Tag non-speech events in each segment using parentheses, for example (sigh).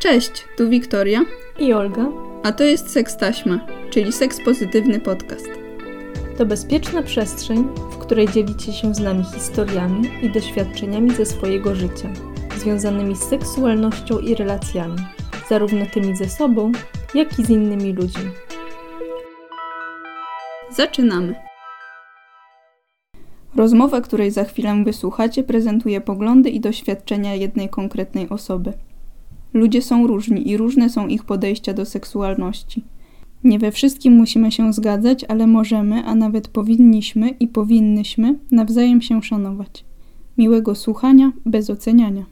Cześć, tu Wiktoria i Olga, a to jest Seks Taśma, czyli seks pozytywny podcast. To bezpieczna przestrzeń, w której dzielicie się z nami historiami i doświadczeniami ze swojego życia, związanymi z seksualnością i relacjami, zarówno tymi ze sobą, jak i z innymi ludźmi. Zaczynamy. Rozmowa, której za chwilę wysłuchacie, prezentuje poglądy i doświadczenia jednej konkretnej osoby. Ludzie są różni i różne są ich podejścia do seksualności. Nie we wszystkim musimy się zgadzać, ale możemy, a nawet powinniśmy i powinnyśmy nawzajem się szanować. Miłego słuchania bez oceniania.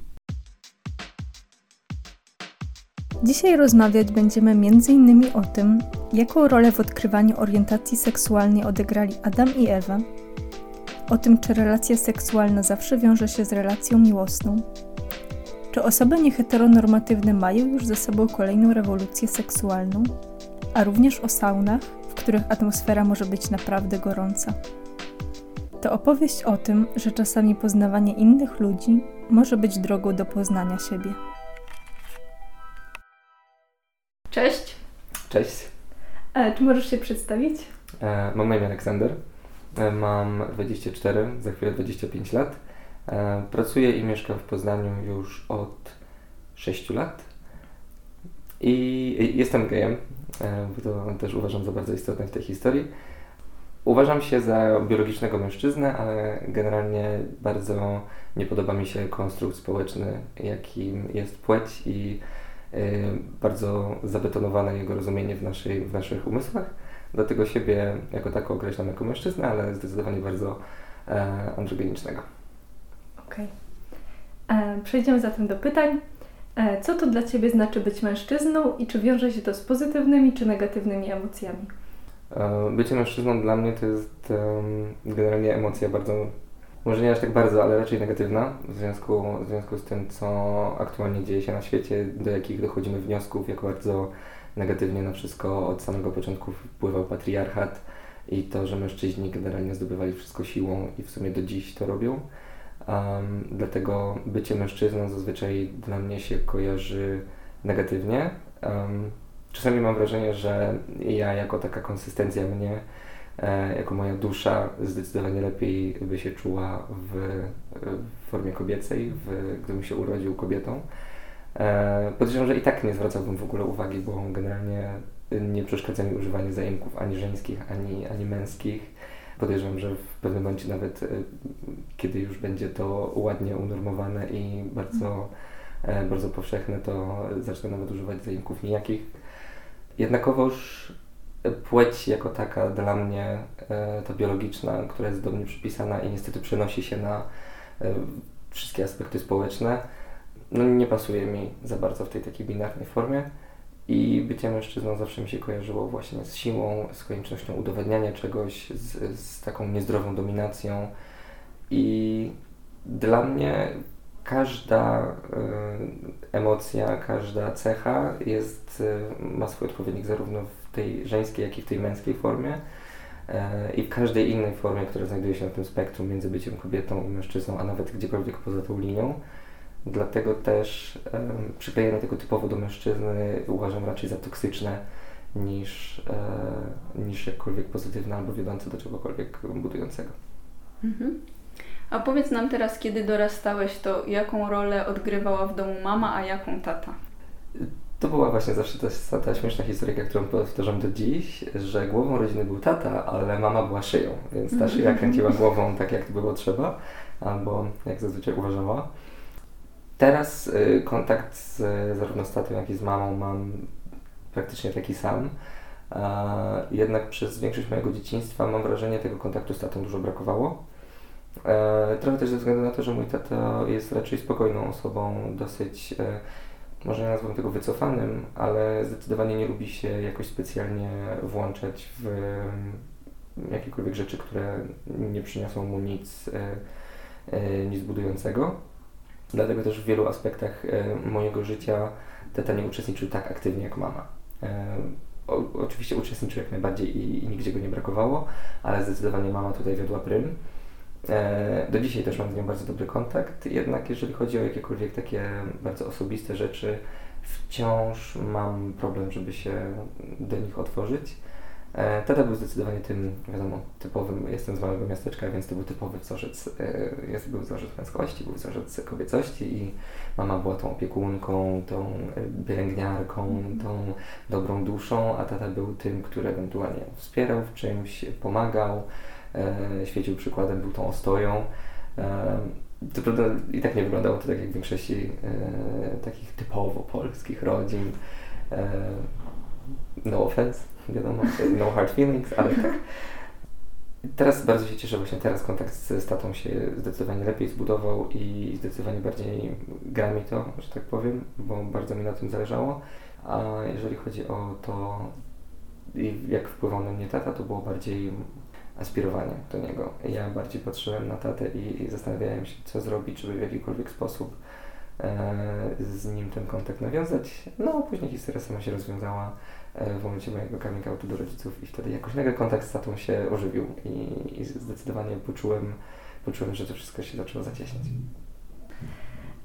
Dzisiaj rozmawiać będziemy m.in. o tym, jaką rolę w odkrywaniu orientacji seksualnej odegrali Adam i Ewa, o tym, czy relacja seksualna zawsze wiąże się z relacją miłosną, czy osoby nieheteronormatywne mają już za sobą kolejną rewolucję seksualną, a również o saunach, w których atmosfera może być naprawdę gorąca. To opowieść o tym, że czasami poznawanie innych ludzi może być drogą do poznania siebie. Cześć. Cześć. E, czy możesz się przedstawić? E, mam na imię Aleksander. E, mam 24, za chwilę 25 lat. E, pracuję i mieszkam w Poznaniu już od 6 lat. I jestem gejem, e, bo to też uważam za bardzo istotne w tej historii. Uważam się za biologicznego mężczyznę, ale generalnie bardzo nie podoba mi się konstrukt społeczny, jakim jest płeć i bardzo zabetonowane jego rozumienie w, naszej, w naszych umysłach. Dlatego siebie jako tako określam jako mężczyznę, ale zdecydowanie bardzo e, androgenicznego. Okej. Okay. E, przejdziemy zatem do pytań. E, co to dla Ciebie znaczy być mężczyzną i czy wiąże się to z pozytywnymi czy negatywnymi emocjami? E, bycie mężczyzną dla mnie to jest generalnie emocja bardzo, może nie aż tak bardzo, ale raczej negatywna w związku, w związku z tym, co aktualnie dzieje się na świecie, do jakich dochodzimy wniosków, jak bardzo negatywnie na wszystko od samego początku wpływał patriarchat i to, że mężczyźni generalnie zdobywali wszystko siłą i w sumie do dziś to robią. Um, dlatego bycie mężczyzną zazwyczaj dla mnie się kojarzy negatywnie. Um, czasami mam wrażenie, że ja jako taka konsystencja mnie, e, jako moja dusza zdecydowanie lepiej by się czuła w, w formie kobiecej, w, gdybym się urodził kobietą. E, podejrzewam, że i tak nie zwracałbym w ogóle uwagi, bo generalnie nie przeszkadza mi używanie zajemków ani żeńskich, ani, ani męskich. Podejrzewam, że w pewnym momencie nawet, e, kiedy już będzie to ładnie unormowane i bardzo, e, bardzo powszechne, to zacznę nawet używać zajemków nijakich. Jednakowoż płeć jako taka dla mnie, ta biologiczna, która jest do mnie przypisana i niestety przenosi się na wszystkie aspekty społeczne, no nie pasuje mi za bardzo w tej takiej binarnej formie. I bycie mężczyzną zawsze mi się kojarzyło właśnie z siłą, z koniecznością udowadniania czegoś, z, z taką niezdrową dominacją. I dla mnie każda y, emocja, każda cecha jest, y, ma swój odpowiednik zarówno w tej żeńskiej, jak i w tej męskiej formie. Y, I w każdej innej formie, która znajduje się na tym spektrum między byciem kobietą i mężczyzną, a nawet gdziekolwiek poza tą linią. Dlatego też um, przyklejenie tego typowo do mężczyzny uważam raczej za toksyczne niż, e, niż jakkolwiek pozytywne albo wiodące do czegokolwiek budującego. Mhm. A powiedz nam teraz, kiedy dorastałeś, to jaką rolę odgrywała w domu mama, a jaką tata? To była właśnie zawsze ta, ta śmieszna historyjka, którą powtarzam do dziś, że głową rodziny był tata, ale mama była szyją, więc ta mhm. szyja kręciła głową tak, jak było trzeba, albo jak zazwyczaj uważała. Teraz y, kontakt z, zarówno z tatą, jak i z mamą mam praktycznie taki sam. E, jednak przez większość mojego dzieciństwa mam wrażenie, tego kontaktu z tatą dużo brakowało. E, trochę też ze względu na to, że mój tata jest raczej spokojną osobą, dosyć, e, może nie nazwę tego wycofanym, ale zdecydowanie nie lubi się jakoś specjalnie włączać w jakiekolwiek rzeczy, które nie przyniosą mu nic, nic budującego. Dlatego też w wielu aspektach e, mojego życia tata nie uczestniczył tak aktywnie jak mama. E, o, oczywiście uczestniczył jak najbardziej i, i nigdzie go nie brakowało, ale zdecydowanie mama tutaj wiodła prym. E, do dzisiaj też mam z nią bardzo dobry kontakt, jednak jeżeli chodzi o jakiekolwiek takie bardzo osobiste rzeczy, wciąż mam problem, żeby się do nich otworzyć. E, tata był zdecydowanie tym, wiadomo, typowym, jestem z małego miasteczka, więc to był typowy wzorzec, e, jest, był wzorzec męskości, był wzorzec kobiecości i mama była tą opiekunką, tą pielęgniarką, tą dobrą duszą, a tata był tym, który ewentualnie wspierał w czymś, pomagał, e, świecił przykładem, był tą ostoją. To prawda i tak nie wyglądało to tak jak w większości takich typowo polskich rodzin. no offense wiadomo, no hard feelings, ale tak. Teraz bardzo się cieszę, właśnie teraz kontakt z tatą się zdecydowanie lepiej zbudował i zdecydowanie bardziej gra mi to, że tak powiem, bo bardzo mi na tym zależało. A jeżeli chodzi o to, jak wpływał na mnie tata, to było bardziej aspirowanie do niego. Ja bardziej patrzyłem na tatę i zastanawiałem się, co zrobić, żeby w jakikolwiek sposób e, z nim ten kontakt nawiązać. No, później historia sama się rozwiązała w momencie mojego coming outu do rodziców i wtedy jakoś nagle kontakt z tatą się ożywił i, i zdecydowanie poczułem, poczułem, że to wszystko się zaczęło zacieśniać.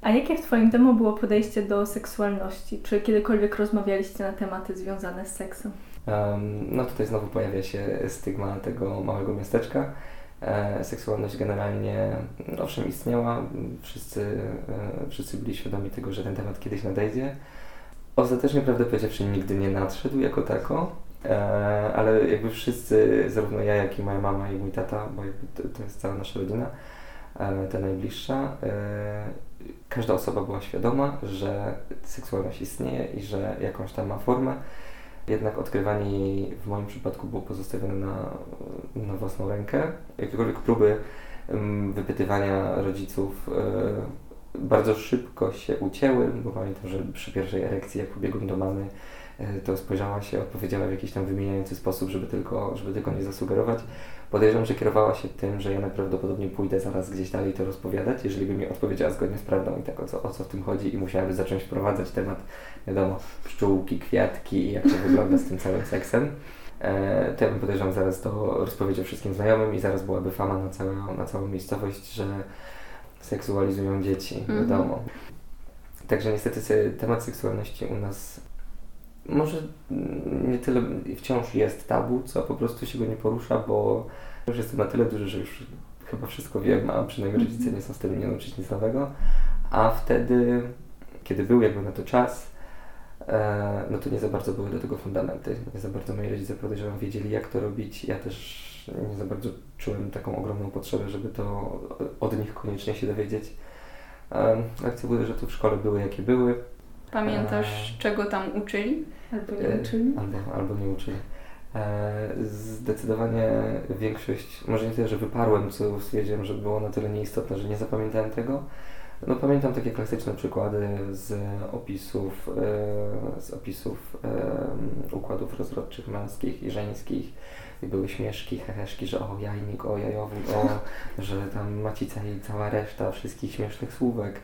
A jakie w Twoim domu było podejście do seksualności? Czy kiedykolwiek rozmawialiście na tematy związane z seksem? Um, no tutaj znowu pojawia się stygma tego małego miasteczka. E, seksualność generalnie, owszem, istniała. Wszyscy, e, wszyscy byli świadomi tego, że ten temat kiedyś nadejdzie. Ostatecznie, prawdę powiedziawszy, nigdy nie nadszedł jako tako, e, ale jakby wszyscy, zarówno ja, jak i moja mama i mój tata, bo to, jest cała nasza rodzina, e, ta najbliższa, e, każda osoba była świadoma, że seksualność istnieje i że jakąś tam ma formę. Jednak odkrywanie jej w moim przypadku było pozostawione na, na własną rękę. Jakiekolwiek próby wypytywania rodziców bardzo szybko się ucięły, bo pamiętam, że przy pierwszej erekcji, jak pobiegłem do mamy, e, to spojrzała się, odpowiedziała w jakiś tam wymieniający sposób, żeby tylko, żeby tylko nie zasugerować. Podejrzewam, że kierowała się tym, że ja najprawdopodobniej pójdę zaraz gdzieś dalej to rozpowiadać, jeżeli by mi odpowiedziała zgodnie z prawdą i tak o co, o co w tym chodzi i musiałaby zacząć wprowadzać temat, wiadomo, pszczółki, kwiatki i jak to wygląda z tym całym seksem. E, to ja bym podejrzewam zaraz to rozpowiedział wszystkim znajomym i zaraz byłaby fama na całą, na całą miejscowość, że seksualizują dzieci, mhm. wiadomo. Także niestety temat seksualności u nas może nie tyle wciąż jest tabu, co po prostu się go nie porusza, bo już jestem na tyle duży, że już chyba wszystko wiem, a przynajmniej rodzice mhm. nie są w stanie mnie nauczyć nic nowego. A wtedy, kiedy był jakby na to czas, e, no to nie za bardzo były do tego fundamenty. Nie za bardzo moi rodzice podejrzewam wiedzieli, jak to robić. Ja też nie za bardzo czułem taką ogromną potrzebę, żeby to od nich koniecznie się dowiedzieć. Lekcje były, że tu w szkole były jakie były. Pamiętasz, e... czego tam uczyli? Albo nie e, uczyli? Albo, albo nie uczyli. E... Zdecydowanie większość, może nie tyle, że wyparłem, co stwierdziłem, że było na tyle nieistotne, że nie zapamiętałem tego. No pamiętam takie klasyczne przykłady z opisów, e, z opisów układów rozrodczych męskich i żeńskich i były śmieszki, heheszki, że o jajnik, o jajowód, o, że tam macica i cała reszta wszystkich śmiesznych słówek.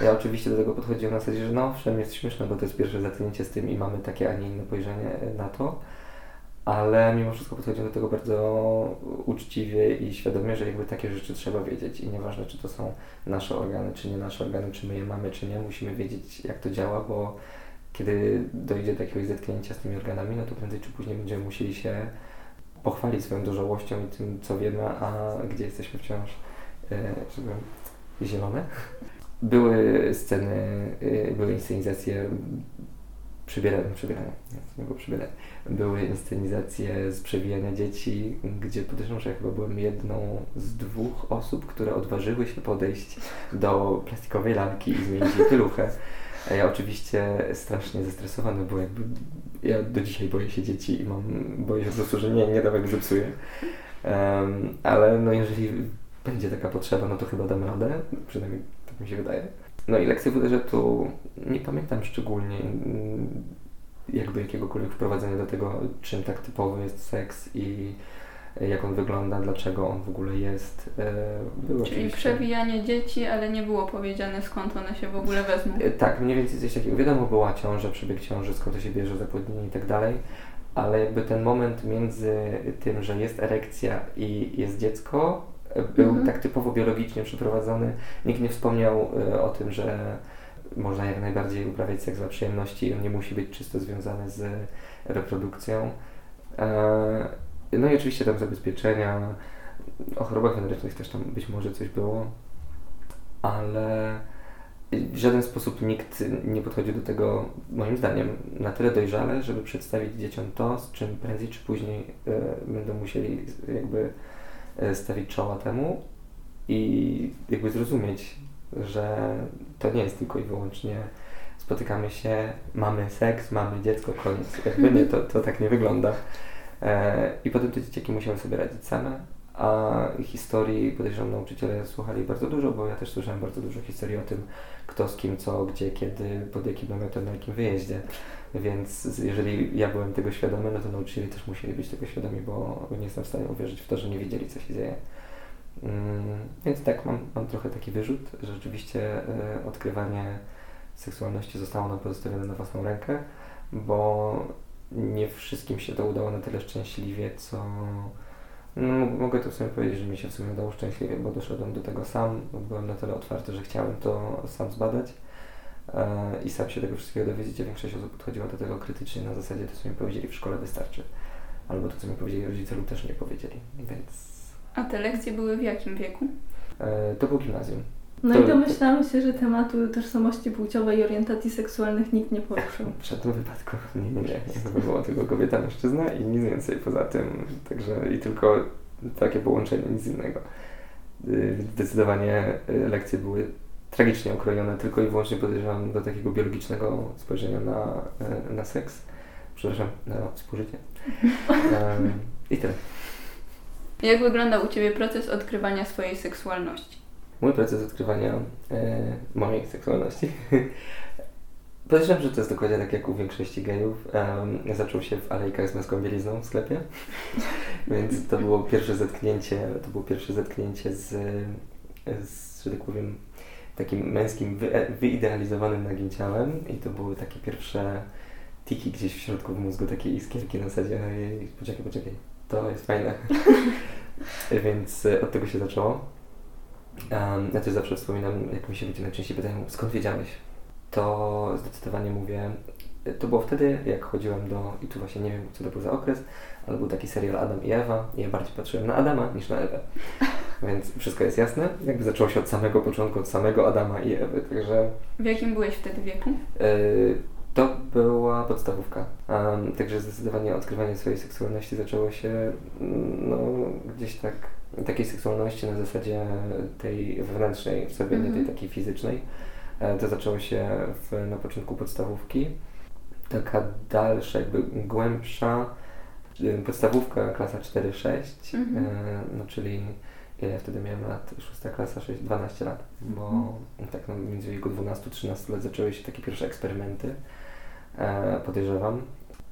Ja oczywiście do tego podchodziłem na zasadzie, że no owszem, jest śmieszne, bo to jest pierwsze zatknięcie z tym i mamy takie, a nie inne spojrzenie na to, ale mimo wszystko podchodziłem do tego bardzo uczciwie i świadomie, że jakby takie rzeczy trzeba wiedzieć i nieważne, czy to są nasze organy, czy nie nasze organy, czy my je mamy, czy nie, musimy wiedzieć, jak to działa, bo kiedy dojdzie do jakiegoś zetknięcia z tymi organami, no to prędzej czy później będziemy musieli się pochwalić swoją dojrzałością i tym, co wiemy, a gdzie jesteśmy wciąż, e, żeby zielone. (laughs) Były sceny, e, były inscenizacje przybierania, przybierania, nie było przybierania. Były inscenizacje z przewijania dzieci, gdzie podejrzewam, że ja chyba byłem jedną z dwóch osób, które odważyły się podejść do plastikowej lalki i zmienić jej (laughs) pieluchę. Ja oczywiście strasznie zestresowany, bo jakby ja do dzisiaj boję się dzieci i mam, boję się po prostu, że nie, nie go zepsuję. Um, ale no jeżeli będzie taka potrzeba, no to chyba dam radę, przynajmniej tak mi się wydaje. No i lekcje tu nie pamiętam szczególnie mm, jakby jakiegokolwiek wprowadzenia do tego, czym tak typowy jest seks i jak on wygląda, dlaczego on w ogóle jest. E, było Czyli oczywiście... przewijanie dzieci, ale nie było powiedziane skąd one się w ogóle wezmą. E, tak, mniej więcej coś takiego. Wiadomo, była ciąża, przebieg ciąży, skąd to się bierze, zapłodnienie i tak dalej, ale jakby ten moment między tym, że jest erekcja i jest dziecko, był Mhm. tak typowo biologicznie przeprowadzony. Nikt nie wspomniał e, o tym, że można jak najbardziej uprawiać seks dla przyjemności i on nie musi być czysto związany z reprodukcją. No i oczywiście tam zabezpieczenia, o chorobach wenerycznych też tam być może coś było, ale w żaden sposób nikt nie podchodził do tego, moim zdaniem, na tyle dojrzale, żeby przedstawić dzieciom to, z czym prędzej czy później e, będą musieli jakby e, stawić czoła temu i jakby zrozumieć, że to nie jest tylko i wyłącznie spotykamy się, mamy seks, mamy dziecko, koniec. Jakby nie, to, to tak nie wygląda. E, I potem te dzieciaki musiały sobie radzić same, a historii podejrzewam nauczyciele słuchali bardzo dużo, bo ja też słyszałem bardzo dużo historii o tym, kto z kim, co, gdzie, kiedy, pod jakim namiotem, na jakim wyjeździe. Więc jeżeli ja byłem tego świadomy, no to nauczyciele też musieli być tego świadomi, bo nie jestem w stanie uwierzyć w to, że nie wiedzieli, co się dzieje. Mm, Więc tak, mam, mam trochę taki wyrzut, że rzeczywiście e, odkrywanie seksualności zostało nam pozostawione na własną rękę, bo nie wszystkim się to udało na tyle szczęśliwie, co... No, mogę to w sumie powiedzieć, że mi się w sumie udało szczęśliwie, bo doszedłem do tego sam, byłem na tyle otwarty, że chciałem to sam zbadać e, i sam się tego wszystkiego dowiedzieć, a większość osób podchodziła do tego krytycznie na zasadzie to, co mi powiedzieli w szkole wystarczy. Albo to, co mi powiedzieli rodzice lub też nie powiedzieli, więc A te lekcje były w jakim wieku? e, to było gimnazjum. No To- i domyślałam się, że tematu tożsamości płciowej i orientacji seksualnych nikt nie poruszył. (laughs) W żadnym wypadku. Nie, nie, nie. Jakby było tylko kobieta, mężczyzna i nic więcej poza tym. Także i tylko takie połączenie, nic innego. Y, zdecydowanie y, lekcje były tragicznie okrojone tylko i wyłącznie podejrzewam do takiego biologicznego spojrzenia na, y, na seks. Przepraszam, na współżycie. (laughs) I tyle. Jak wygląda u Ciebie proces odkrywania swojej seksualności? Mój proces odkrywania e, mojej seksualności. (laughs) Podejrzewam, że to jest dokładnie tak jak u większości gejów. Em, zaczął się w alejkach z męską bielizną w sklepie. (laughs) Więc to było pierwsze zetknięcie, to było pierwsze zetknięcie z, z że tak powiem, takim męskim, wy, wyidealizowanym nagim ciałem. I to były takie pierwsze tiki gdzieś w środku w mózgu, takie iskierki na zasadzie, "Ej, poczekaj, poczekaj, to jest fajne. (laughs) Więc e, od tego się zaczęło. Um, ja też zawsze wspominam, jak mi się ludzie najczęściej pytają, skąd wiedziałeś? To zdecydowanie mówię, to było wtedy, jak chodziłem do, i tu właśnie nie wiem, co to był za okres, ale był taki serial Adam i Ewa i ja bardziej patrzyłem na Adama niż na Ewę. (laughs) Więc wszystko jest jasne. Jakby zaczęło się od samego początku, od samego Adama i Ewy, także W jakim byłeś wtedy wieku? Yy, To była podstawówka. Um, także zdecydowanie odkrywanie swojej seksualności zaczęło się mm, no, gdzieś tak, takiej seksualności na zasadzie tej wewnętrznej w sobie, nie tej Mhm. takiej fizycznej. E, To zaczęło się w, na początku podstawówki. Taka dalsza, jakby głębsza y, podstawówka, klasa 4-6, Mhm. e, no czyli ile ja wtedy miałem lat? Szósta klasa, 6, 12 lat, bo tak no, między wieku 12-13 lat zaczęły się takie pierwsze eksperymenty, e, podejrzewam,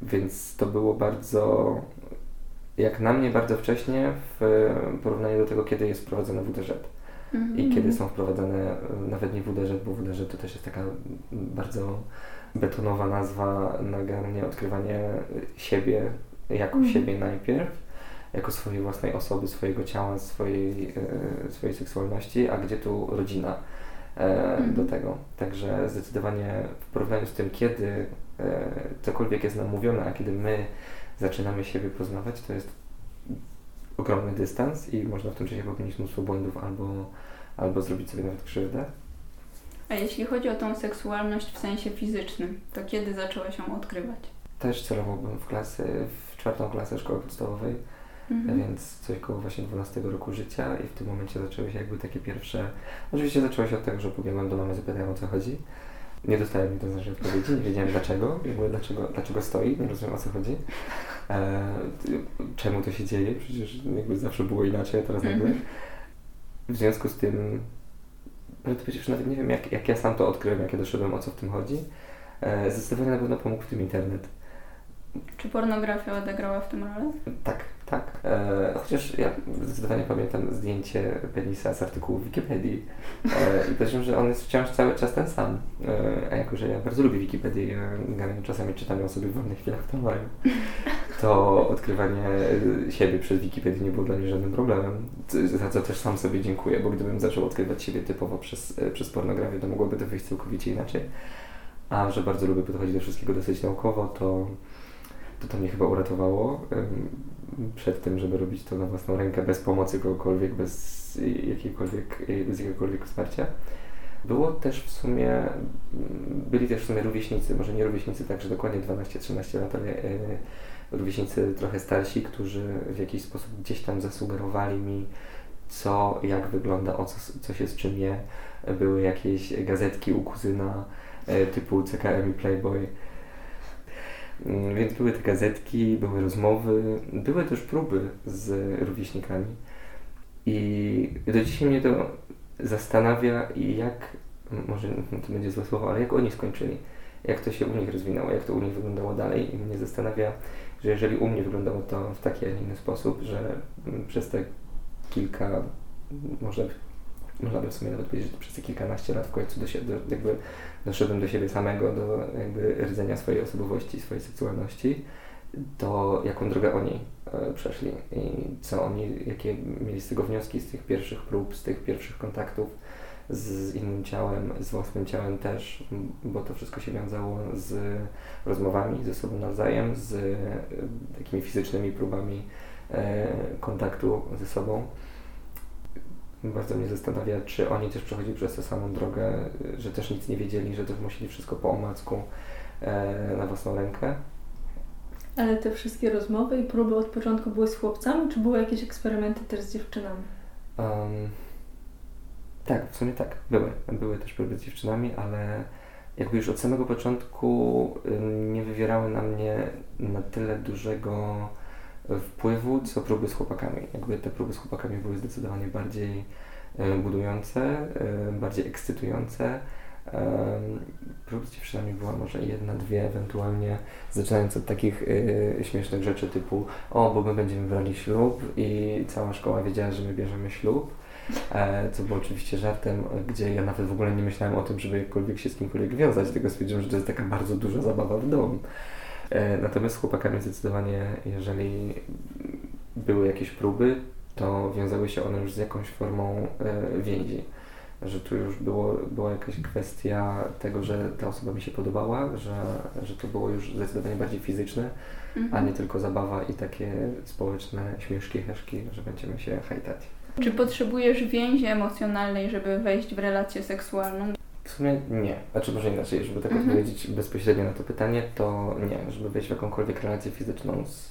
więc to było bardzo, jak na mnie bardzo wcześnie w porównaniu do tego, kiedy jest wprowadzone WDŻ. Mhm. I kiedy są wprowadzane nawet nie WDŻ, bo WDŻ to też jest taka bardzo betonowa nazwa na generalnie odkrywanie siebie jako Mhm. siebie najpierw, jako swojej własnej osoby, swojego ciała, swojej, e, swojej seksualności, a gdzie tu rodzina e, Mhm. do tego. Także zdecydowanie w porównaniu z tym, kiedy e, cokolwiek jest nam mówione, a kiedy my zaczynamy siebie poznawać, to jest ogromny dystans i można w tym czasie popełnić mnóstwo błędów albo, albo zrobić sobie nawet krzywdę. A jeśli chodzi o tą seksualność w sensie fizycznym, to kiedy zaczęłaś ją odkrywać? Też celowałbym w klasy, w czwartą klasę szkoły podstawowej, Mhm. więc coś koło właśnie 12 roku życia i w tym momencie zaczęły się jakby takie pierwsze... Oczywiście zaczęło się od tego, że pobiegłem do mamy, zapytałem o co chodzi. Nie dostałem to znaczy odpowiedzi, nie wiedziałem dlaczego, jakby dlaczego, dlaczego stoi, nie rozumiem o co chodzi. E, czemu to się dzieje, przecież jakby zawsze było inaczej, a teraz nagle. Mhm. W związku z tym, prawdę powiedziawszy, nawet nie wiem jak, jak ja sam to odkryłem, jak ja doszedłem o co w tym chodzi. E, zdecydowanie na pewno pomógł w tym internet. Czy pornografia odegrała w tym rolę? Tak, Tak. E, chociaż ja zdecydowanie pamiętam zdjęcie penisa z artykułu w Wikipedii e, i powiem, że on jest wciąż cały czas ten sam. E, a jako, że ja bardzo lubię Wikipedię, ja czasami czytam ją sobie w wolnych chwilach tramwaju, to odkrywanie siebie przez Wikipedię nie było dla mnie żadnym problemem, za co też sam sobie dziękuję, bo gdybym zaczął odkrywać siebie typowo przez, e, przez pornografię, to mogłoby to wyjść całkowicie inaczej. A że bardzo lubię podchodzić do wszystkiego dosyć naukowo, to to, mnie chyba uratowało przed tym, żeby robić to na własną rękę, bez pomocy kogokolwiek, bez jakiejkolwiek, bez jakiegokolwiek wsparcia. Było też w sumie, byli też w sumie rówieśnicy, może nie rówieśnicy tak, że dokładnie 12-13 lat, ale e, rówieśnicy trochę starsi, którzy w jakiś sposób gdzieś tam zasugerowali mi, co, jak wygląda, o co, co się z czym je. Były jakieś gazetki u kuzyna e, typu CKM i Playboy, więc były te gazetki, były rozmowy, były też próby z rówieśnikami. I do dzisiaj mnie to zastanawia, jak, może to będzie złe słowo, ale jak oni skończyli, jak to się u nich rozwinęło, jak to u nich wyglądało dalej. I mnie zastanawia, że jeżeli u mnie wyglądało to w taki, a nie inny sposób, że przez te kilka, może można by w sumie nawet powiedzieć, że przez te kilkanaście lat w końcu do, jakby doszedłem do siebie samego, do jakby rdzenia swojej osobowości, swojej seksualności, to jaką drogę oni e, przeszli i co oni, jakie mieli z tego wnioski, z tych pierwszych prób, z tych pierwszych kontaktów z innym ciałem, z własnym ciałem też, bo to wszystko się wiązało z rozmowami ze sobą nawzajem, z e, takimi fizycznymi próbami e, kontaktu ze sobą bardzo mnie zastanawia, czy oni też przechodzili przez tę samą drogę, że też nic nie wiedzieli, że też musieli wszystko po omacku e, na własną rękę. Ale te wszystkie rozmowy i próby od początku były z chłopcami, czy były jakieś eksperymenty też z dziewczynami? Um, tak, w sumie tak, były. Były też próby z dziewczynami, ale jakby już od samego początku nie wywierały na mnie na tyle dużego wpływu, co próby z chłopakami. Jakby te próby z chłopakami były zdecydowanie bardziej e, budujące, e, bardziej ekscytujące. Prób z dziewczynami była może jedna, dwie ewentualnie, zaczynając od takich śmiesznych rzeczy typu o, bo my będziemy brali ślub i cała szkoła wiedziała, że my bierzemy ślub. E, co było oczywiście żartem, gdzie ja nawet w ogóle nie myślałem o tym, żeby jakkolwiek się z kimkolwiek wiązać, tylko stwierdziłem, że to jest taka bardzo duża zabawa w dom. E, natomiast z chłopakami zdecydowanie, jeżeli były jakieś próby, to wiązały się one już z jakąś formą e, więzi. Że tu już było, była jakaś kwestia tego, że ta osoba mi się podobała, że, że to było już zdecydowanie bardziej fizyczne, mhm. a nie tylko zabawa i takie społeczne śmieszki, heszki, że będziemy się hajtać. Czy potrzebujesz więzi emocjonalnej, żeby wejść w relację seksualną? W sumie nie. Znaczy może inaczej, żeby tak mhm. odpowiedzieć bezpośrednio na to pytanie, to nie. Żeby wejść w jakąkolwiek relację fizyczną z,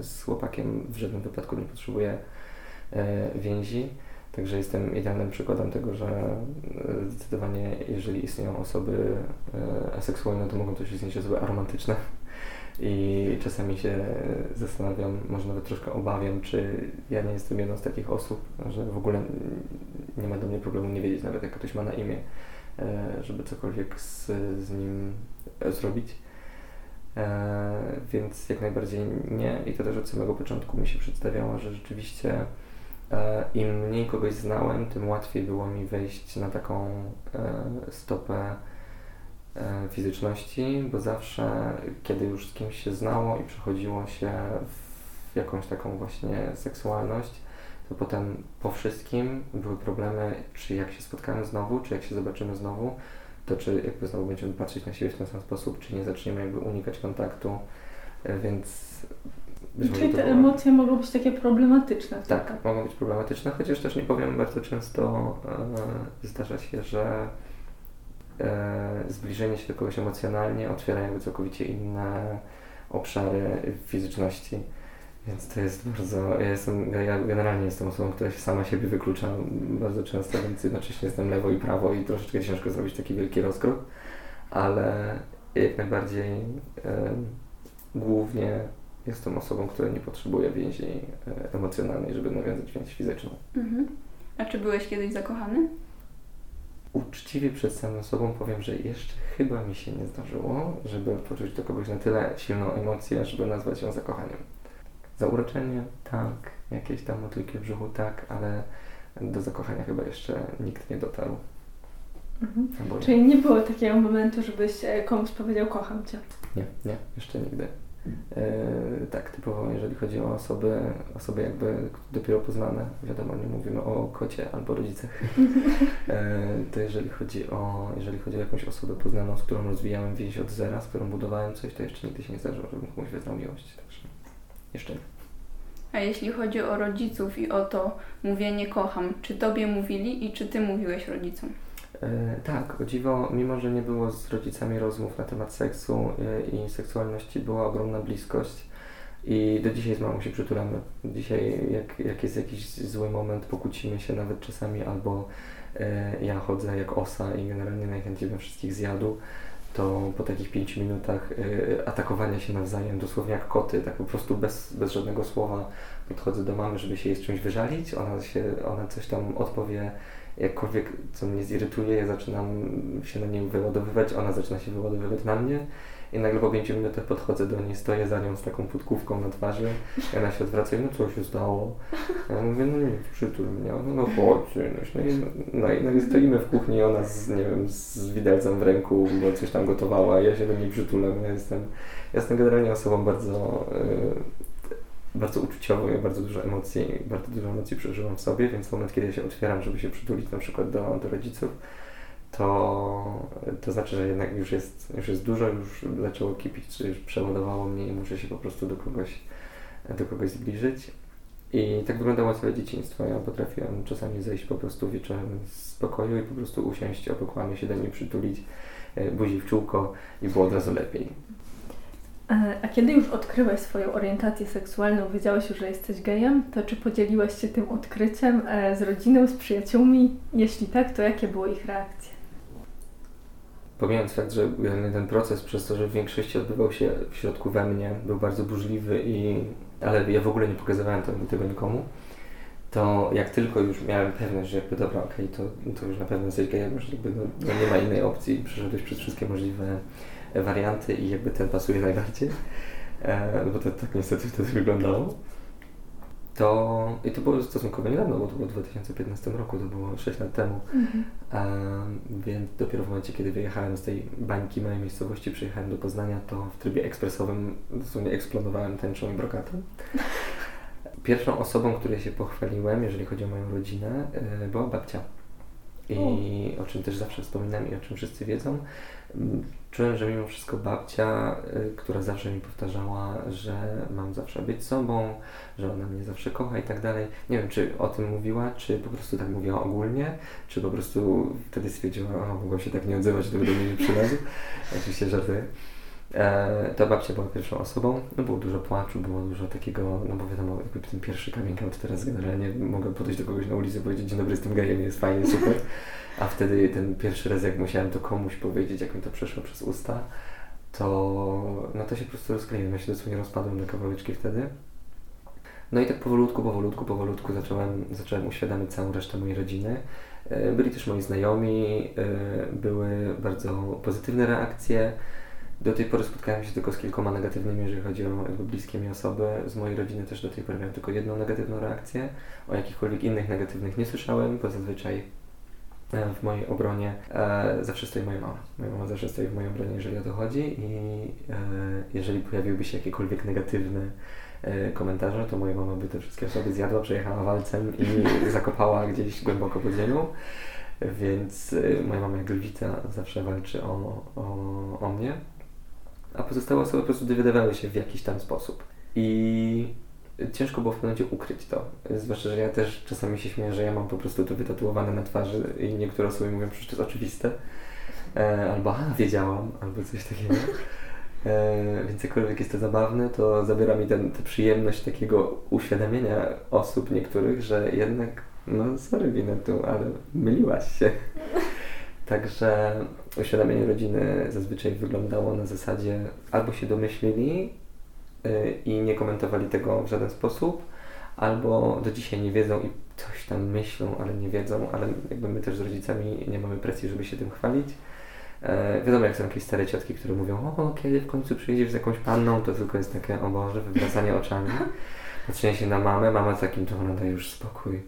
z, chłopakiem w żadnym wypadku nie potrzebuję e, więzi. Także jestem idealnym przykładem tego, że e, zdecydowanie jeżeli istnieją osoby e, aseksualne, to mogą też istnieć osoby aromantyczne. I czasami się zastanawiam, może nawet troszkę obawiam, czy ja nie jestem jedną z takich osób, że w ogóle nie ma do mnie problemu nie wiedzieć nawet jak ktoś ma na imię E, żeby cokolwiek z, z nim zrobić. E, więc jak najbardziej nie. I to też od samego początku mi się przedstawiało, że rzeczywiście e, im mniej kogoś znałem, tym łatwiej było mi wejść na taką stopę fizyczności, bo zawsze, kiedy już z kimś się znało i przechodziło się w jakąś taką właśnie seksualność, to potem po wszystkim były problemy, czy jak się spotkamy znowu, czy jak się zobaczymy znowu, to czy jakby znowu będziemy patrzeć na siebie w ten sam sposób, czy nie zaczniemy jakby unikać kontaktu, e, więc... Czyli te emocje mogą być takie problematyczne. Tak, tak, mogą być problematyczne, chociaż też nie powiem, bardzo często e, zdarza się, że e, zbliżenie się do kogoś emocjonalnie otwiera jakby całkowicie inne obszary fizyczności więc to jest bardzo. Ja jestem, ja generalnie jestem osobą, która się sama siebie wyklucza bardzo często, więc jednocześnie jestem lewo i prawo i troszeczkę ciężko zrobić taki wielki rozkrok, ale jak najbardziej głównie jestem osobą, która nie potrzebuje więzi e, emocjonalnej, żeby nawiązać więź fizyczną. Mhm. A czy byłeś kiedyś zakochany? Uczciwie przed samym sobą powiem, że jeszcze chyba mi się nie zdarzyło, żeby poczuć do kogoś na tyle silną emocję, żeby nazwać ją zakochaniem Zauroczenie, tak, jakieś tam motylki w brzuchu, tak, ale do zakochania chyba jeszcze nikt nie dotarł. Mhm. Czyli nie było takiego momentu, żebyś e, komuś powiedział kocham cię? Nie, nie, jeszcze nigdy. E, tak, typowo jeżeli chodzi o osoby, osoby jakby dopiero poznane, wiadomo, nie mówimy o kocie albo rodzicach, (laughs) e, to jeżeli chodzi, o, jeżeli chodzi o jakąś osobę poznaną, z którą rozwijałem więź od zera, z którą budowałem coś, to jeszcze nigdy się nie zdarzyło, żebym komuś wyznał miłość. Także jeszcze nie. A jeśli chodzi o rodziców i o to mówienie kocham, czy tobie mówili i czy ty mówiłeś rodzicom? E, tak, o dziwo, mimo że nie było z rodzicami rozmów na temat seksu e, i seksualności, była ogromna bliskość i do dzisiaj z mamą się przytulamy. Dzisiaj jak, jak jest jakiś zły moment, pokłócimy się nawet czasami albo e, ja chodzę jak osa i generalnie najchętniej bym wszystkich zjadł, to po takich pięciu minutach e, atakowania się nawzajem, dosłownie jak koty, tak po prostu bez, bez żadnego słowa podchodzę do mamy, żeby się jej z czymś wyżalić, ona, się, ona coś tam odpowie jakkolwiek co mnie zirytuje, ja zaczynam się na niej wyładowywać, ona zaczyna się wyładowywać na mnie i nagle po pięciu minutach podchodzę do niej, stoję za nią z taką podkówką na twarzy i ona się odwraca i no co się stało? Ja mówię, no nie, przytul mnie, no, no chodź, no i, no, i, no i stoimy w kuchni i ona z, nie wiem, z widelcem w ręku, bo coś tam gotowała, ja się do niej przytulam, ja jestem, ja jestem generalnie osobą bardzo y, bardzo uczuciowo, ja bardzo dużo emocji, bardzo dużo emocji przeżyłam w sobie, więc moment, kiedy ja się otwieram, żeby się przytulić na przykład do, do rodziców, to, to znaczy, że jednak już jest, już jest dużo, już zaczęło kipić, czy już przeładowało mnie i muszę się po prostu do kogoś, do kogoś zbliżyć. I tak wyglądało całe dzieciństwo. Ja potrafiłem czasami zejść po prostu wieczorem z pokoju i po prostu usiąść obok mamy, się do niej przytulić, e, buzi w czółko i było od razu lepiej. E, a kiedy już odkryłeś swoją orientację seksualną, wiedziałeś już, że jesteś gejem, to czy podzieliłeś się tym odkryciem e, z rodziną, z przyjaciółmi? Jeśli tak, to jakie były ich reakcje? Pomijając fakt, że ten proces przez to, że w większości odbywał się w środku we mnie, był bardzo burzliwy i ale ja w ogóle nie pokazywałem tego, nikomu, to jak tylko już miałem pewność, że jakby dobra, okej, okay, to, to już na pewno jesteś gejem, już jakby no, no nie ma innej opcji, przeszedłeś przez wszystkie możliwe warianty i jakby ten pasuje najbardziej, e, bo to tak niestety wtedy wyglądało. To, I to było stosunkowo niedawno, bo to było w 2015 roku, to było 6 lat temu. Mhm. Więc dopiero w momencie, kiedy wyjechałem z tej bańki mojej miejscowości, przyjechałem do Poznania, to w trybie ekspresowym dosłownie eksplodowałem tęczą i brokatem. (laughs) Pierwszą osobą, której się pochwaliłem, jeżeli chodzi o moją rodzinę, e, była babcia. I o czym też zawsze wspominam i o czym wszyscy wiedzą, czułem, że mimo wszystko babcia, y, która zawsze mi powtarzała, że mam zawsze być sobą, że ona mnie zawsze kocha i tak dalej. Nie wiem, czy o tym mówiła, czy po prostu tak mówiła ogólnie, czy po prostu wtedy stwierdziła, a mogłam się tak nie odzywać, gdyby do mnie nie przylazł. (laughs) Oczywiście żartuję. E, ta babcia była pierwszą osobą, no było dużo płaczu, było dużo takiego, no bo wiadomo, jakby ten pierwszy coming out teraz generalnie mogę podejść do kogoś na ulicy i powiedzieć, dzień dobry, jestem gejem, jest fajnie, super. A wtedy ten pierwszy raz, jak musiałem to komuś powiedzieć, jak mi to przeszło przez usta, to no to się po prostu rozkleiłem. Ja się dosłownie rozpadłem na kawałeczki wtedy. No i tak powolutku, powolutku, powolutku zacząłem, zacząłem uświadamiać całą resztę mojej rodziny. E, byli też moi znajomi, e, były bardzo pozytywne reakcje. Do tej pory spotkałem się tylko z kilkoma negatywnymi, jeżeli chodzi o jakby bliskie mi osoby. Z mojej rodziny też do tej pory miałem tylko jedną negatywną reakcję. O jakichkolwiek innych negatywnych nie słyszałem, bo zazwyczaj E, w mojej obronie e, zawsze stoi moja mama. Moja mama zawsze stoi w mojej obronie, jeżeli o to chodzi i e, jeżeli pojawiłby się jakiekolwiek negatywne e, komentarze, to moja mama by te wszystkie osoby zjadła, przejechała walcem i (laughs) zakopała gdzieś głęboko pod ziemią. Więc e, moja mama jak lwica zawsze walczy o, o, o mnie, a pozostałe osoby po prostu dowiadywały się w jakiś tam sposób. I ciężko było w pewnym momencie ukryć to. Zwłaszcza, że ja też czasami się śmieję, że ja mam po prostu to wytatuowane na twarzy i niektóre osoby mówią, że to jest oczywiste. E, albo, a, wiedziałam, albo coś takiego. E, więc jakkolwiek jest to zabawne, to zabiera mi tę przyjemność takiego uświadamiania osób niektórych, że jednak, no sorry tu, ale myliłaś się. Także uświadamianie rodziny zazwyczaj wyglądało na zasadzie albo się domyślili, Y, i nie komentowali tego w żaden sposób, albo do dzisiaj nie wiedzą i coś tam myślą, ale nie wiedzą, ale jakby my też z rodzicami nie mamy presji, żeby się tym chwalić. E, wiadomo, jak są jakieś stare ciotki, które mówią, o, kiedy w końcu przyjedziesz z jakąś panną, to tylko jest takie, o Boże, wywracanie oczami. Patrzenie się na mamę, mama z takim tonem daje już spokój,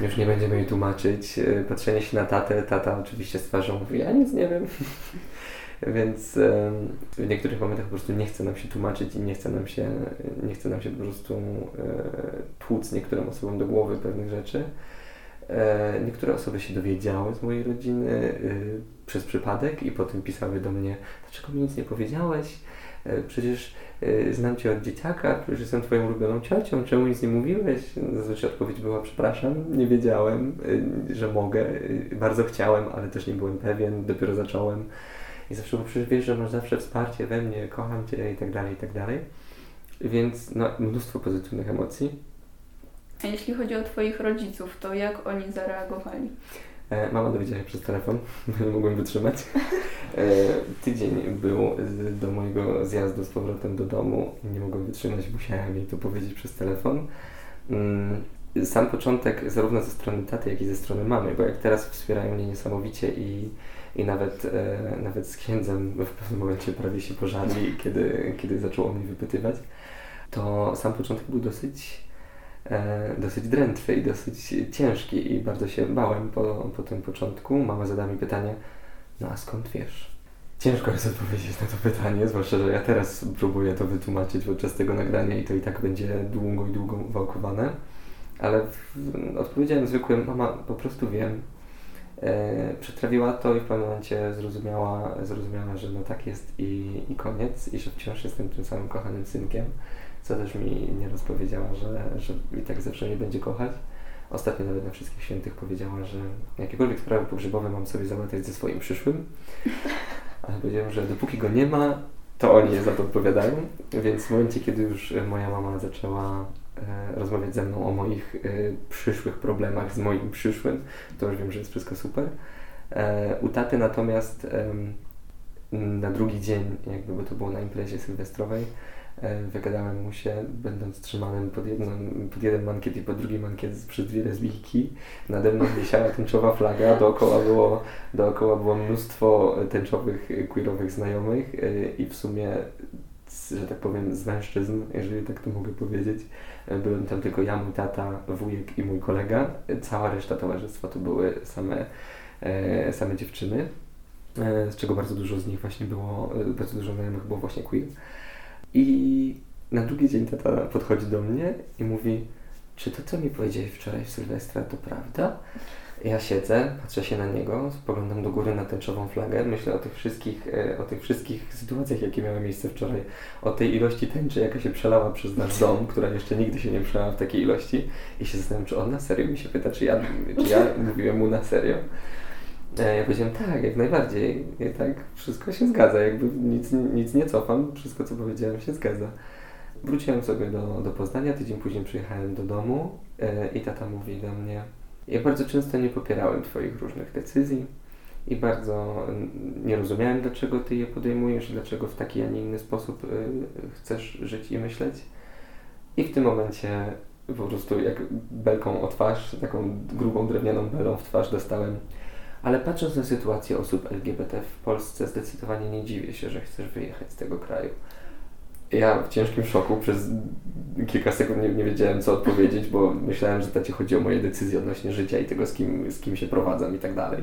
już nie będziemy jej tłumaczyć. E, patrzenie się na tatę, tata oczywiście z twarzą mówi, ja nic nie wiem. (laughs) Więc w niektórych momentach po prostu nie chce nam się tłumaczyć i nie chce nam się, nie chce nam się po prostu e, tłuc niektórym osobom do głowy pewnych rzeczy. E, niektóre osoby się dowiedziały z mojej rodziny przez przypadek i potem pisały do mnie, dlaczego mi nic nie powiedziałeś? E, przecież y, znam Cię od dzieciaka, przecież jestem Twoją ulubioną ciocią, czemu nic nie mówiłeś? Zazwyczaj odpowiedź była, przepraszam, nie wiedziałem, y, że mogę, bardzo chciałem, ale też nie byłem pewien, dopiero zacząłem. I zawsze, bo przecież wiesz, że masz zawsze wsparcie we mnie, kocham Cię i tak dalej, i tak dalej. Więc no, mnóstwo pozytywnych emocji. A jeśli chodzi o Twoich rodziców, to jak oni zareagowali? E, mama dowiedziała się przez telefon, (laughs) nie mogłem wytrzymać. E, tydzień był do mojego zjazdu z powrotem do domu nie mogłem wytrzymać, musiałem jej to powiedzieć przez telefon. Mm, sam początek zarówno ze strony taty, jak i ze strony mamy, bo jak teraz wspierają mnie niesamowicie i, i nawet, e, nawet z księdzem w pewnym momencie prawie się pożarli, kiedy, kiedy zaczęło mnie wypytywać, to sam początek był dosyć dosyć drętwy i dosyć ciężki i bardzo się bałem po, po tym początku. Mama zada mi pytanie, no a skąd wiesz? Ciężko jest odpowiedzieć na to pytanie, zwłaszcza, że ja teraz próbuję to wytłumaczyć podczas tego nagrania i to i tak będzie długo i długo wałkowane, ale odpowiedziałem zwykłym, mama po prostu wiem. E, przetrawiła to i w pewnym momencie zrozumiała, zrozumiała że no tak jest i, i koniec i że wciąż jestem tym samym kochanym synkiem co też mi nieraz powiedziała, że, że i tak zawsze mnie będzie kochać. Ostatnio nawet na Wszystkich Świętych powiedziała, że jakiekolwiek sprawy pogrzebowe mam sobie załatwiać ze swoim przyszłym. (laughs) Ale powiedziałem, że dopóki go nie ma, to oni za to odpowiadają. Więc w momencie, kiedy już moja mama zaczęła e, rozmawiać ze mną o moich e, przyszłych problemach z moim przyszłym, to już wiem, że jest wszystko super. E, u taty natomiast na drugi dzień, jakby bo to było na imprezie sylwestrowej, E, wygadałem mu się, będąc trzymanym pod, jedną, pod jeden mankiet i pod drugi mankiet przez dwie lesbijki. Nade mną wisiała tęczowa flaga, dookoła było, dookoła było mnóstwo tęczowych, queerowych znajomych e, i w sumie, że tak powiem, z mężczyzn, jeżeli tak to mogę powiedzieć. E, byłem tam tylko ja, mój tata, wujek i mój kolega. Cała reszta towarzystwa to były same, same dziewczyny, z czego bardzo dużo z nich właśnie było, bardzo dużo znajomych było właśnie queer. I na drugi dzień tata podchodzi do mnie i mówi, czy to, co mi powiedziałeś wczoraj w Sylwestra, to prawda? Ja siedzę, patrzę się na niego, spoglądam do góry na tęczową flagę, myślę o tych wszystkich, e, o tych wszystkich sytuacjach, jakie miały miejsce wczoraj, o tej ilości tęczy, jaka się przelała przez nasz dom, która jeszcze nigdy się nie przelała w takiej ilości i się zastanawiam, czy on na serio mi się pyta, czy ja, czy ja mówiłem mu na serio. E, ja powiedziałem tak, jak najbardziej. I tak wszystko się zgadza, jakby nic, nic nie cofam, wszystko co powiedziałem się zgadza. Wróciłem sobie do, do Poznania, tydzień później przyjechałem do domu e, i tata mówi do mnie ja bardzo często nie popierałem Twoich różnych decyzji i bardzo nie rozumiałem, dlaczego Ty je podejmujesz, dlaczego w taki, a nie inny sposób y, chcesz żyć i myśleć. I w tym momencie po prostu jak belką o twarz, taką grubą drewnianą belą w twarz dostałem ale patrząc na sytuację osób LGBT w Polsce, zdecydowanie nie dziwię się, że chcesz wyjechać z tego kraju. Ja w ciężkim szoku przez kilka sekund nie, nie wiedziałem, co odpowiedzieć, bo myślałem, że tacie chodzi o moje decyzje odnośnie życia i tego, z kim, z kim się prowadzam i tak dalej.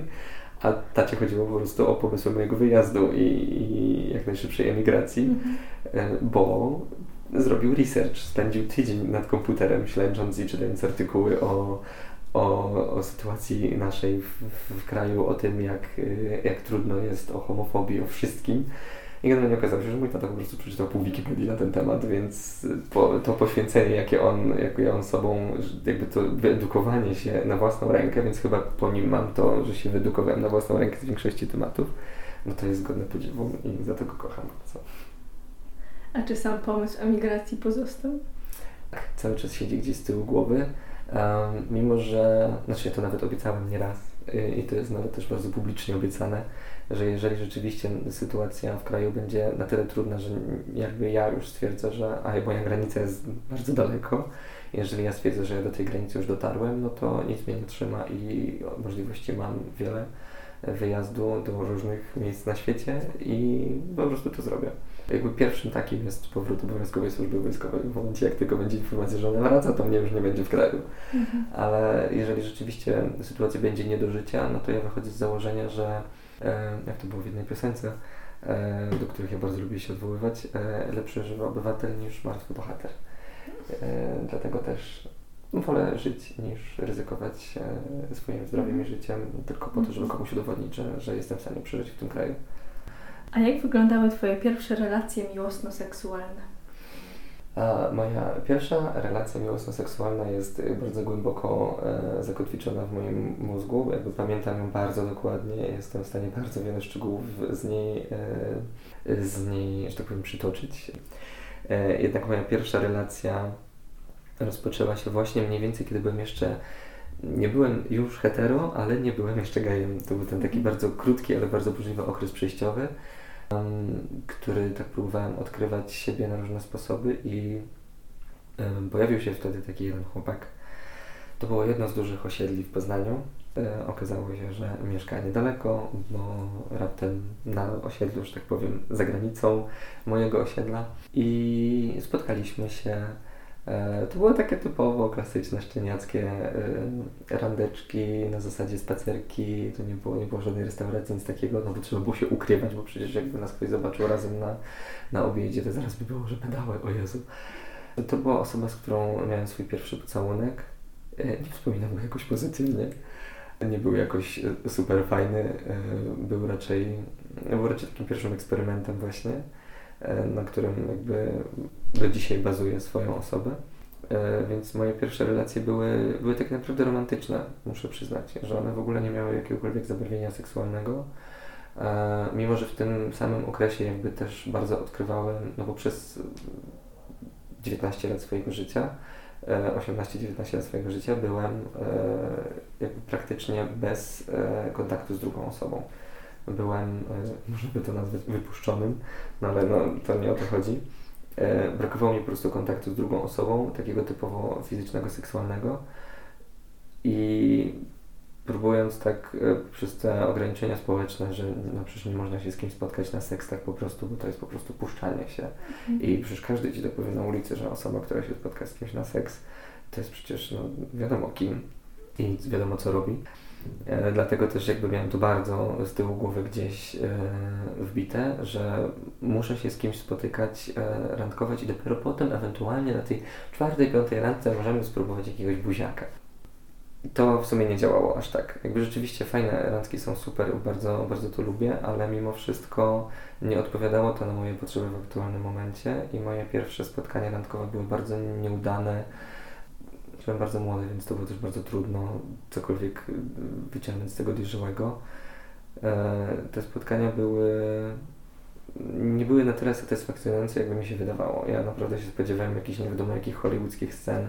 A tacie chodziło po prostu o pomysł mojego wyjazdu i, i jak najszybszej emigracji, mhm. Bo zrobił research, spędził tydzień nad komputerem, śledząc i czytając artykuły o o, o sytuacji naszej w, w, kraju, o tym, jak, jak trudno jest o homofobii, o wszystkim. I generalnie okazało się, że mój tata po prostu przeczytał pół Wikipedii na ten temat, więc po, to poświęcenie, jakie on, jakie on sobą, jakby to wyedukowanie się na własną rękę, więc chyba po nim mam to, że się wyedukowałem na własną rękę z większości tematów, no to jest godne podziwu i za to go kocham bardzo. A czy sam pomysł emigracji pozostał? Tak, cały czas siedzi gdzieś z tyłu głowy. Mimo, że, znaczy ja to nawet obiecałem nieraz y, i to jest nawet też bardzo publicznie obiecane, że jeżeli rzeczywiście sytuacja w kraju będzie na tyle trudna, że jakby ja już stwierdzę, że a moja granica jest bardzo daleko, jeżeli ja stwierdzę, że ja do tej granicy już dotarłem, no to nic mnie nie trzyma i możliwości mam wiele, wyjazdu do różnych miejsc na świecie i po prostu to zrobię. Jakby pierwszym takim jest powrót obowiązkowej służby wojskowej. W momencie, jak tylko będzie informacja, że ona wraca, to mnie już nie będzie w kraju. Mhm. Ale jeżeli rzeczywiście sytuacja będzie nie do życia, no to ja wychodzę z założenia, że e, jak to było w jednej piosence, e, do których ja bardzo lubię się odwoływać, e, lepszy żywy obywatel niż martwy bohater. Dlatego też wolę żyć niż ryzykować swoim zdrowiem i życiem tylko po to, żeby komuś udowodnić, że, że jestem w stanie przeżyć w tym kraju. A jak wyglądały Twoje pierwsze relacje miłosno-seksualne? A moja pierwsza relacja miłosno-seksualna jest bardzo głęboko e, zakotwiczona w moim mózgu. Jakby pamiętam ją bardzo dokładnie, jestem w stanie bardzo wiele szczegółów z niej, e, z niej że tak powiem, przytoczyć. E, jednak moja pierwsza relacja rozpoczęła się właśnie mniej więcej, kiedy byłem jeszcze nie byłem już hetero, ale nie byłem jeszcze gejem. To był ten taki bardzo krótki, ale bardzo burzliwy okres przejściowy który tak próbowałem odkrywać siebie na różne sposoby i pojawił się wtedy taki jeden chłopak. To było jedno z dużych osiedli w Poznaniu. E, okazało się, że mieszka niedaleko, bo raptem na osiedlu, że tak powiem, za granicą mojego osiedla. I spotkaliśmy się to było takie typowo klasyczne, szczeniackie e, randeczki na zasadzie spacerki. To nie było, nie było żadnej restauracji, nic takiego, no bo trzeba było się ukrywać, bo przecież jakby nas ktoś zobaczył razem na, na obiedzie, to zaraz by było, że pedały, o Jezu. To była osoba, z którą miałem swój pierwszy pocałunek. E, nie wspominam go jakoś pozytywnie. Nie był jakoś super fajny. Był raczej, był raczej takim pierwszym eksperymentem właśnie na którym jakby do dzisiaj bazuję swoją osobę. E, więc moje pierwsze relacje były, były tak naprawdę romantyczne, muszę przyznać, że one w ogóle nie miały jakiegokolwiek zabarwienia seksualnego. E, mimo, że w tym samym okresie jakby też bardzo odkrywałem, no bo przez 19 lat swojego życia, 18-19 e, lat swojego życia byłem jakby praktycznie bez kontaktu z drugą osobą. Byłem, (laughs) może by to nazwać wypuszczonym, no ale no, to nie o to chodzi. E, brakowało mi po prostu kontaktu z drugą osobą, takiego typowo fizycznego, seksualnego. I próbując tak e, przez te ograniczenia społeczne, że no przecież nie można się z kimś spotkać na seks tak po prostu, bo to jest po prostu puszczanie się. Mhm. I przecież każdy ci to powie na ulicy, że osoba, która się spotka z kimś na seks, to jest przecież no, wiadomo kim i wiadomo co robi. E, dlatego też jakby miałem to bardzo z tyłu głowy gdzieś e, wbite, że muszę się z kimś spotykać, e, randkować i dopiero potem ewentualnie na tej czwartej, piątej randce możemy spróbować jakiegoś buziaka. To w sumie nie działało aż tak. Jakby rzeczywiście fajne randki są super, bardzo, bardzo to lubię, ale mimo wszystko nie odpowiadało to na moje potrzeby w aktualnym momencie i moje pierwsze spotkania randkowe były bardzo nieudane byłem bardzo młody, więc to było też bardzo trudno cokolwiek y, wyciągnąć z tego dojrzałego. E, te spotkania były nie były na tyle satysfakcjonujące, jakby mi się wydawało. Ja naprawdę się spodziewałem jakichś nie wiadomo jakich hollywoodzkich scen,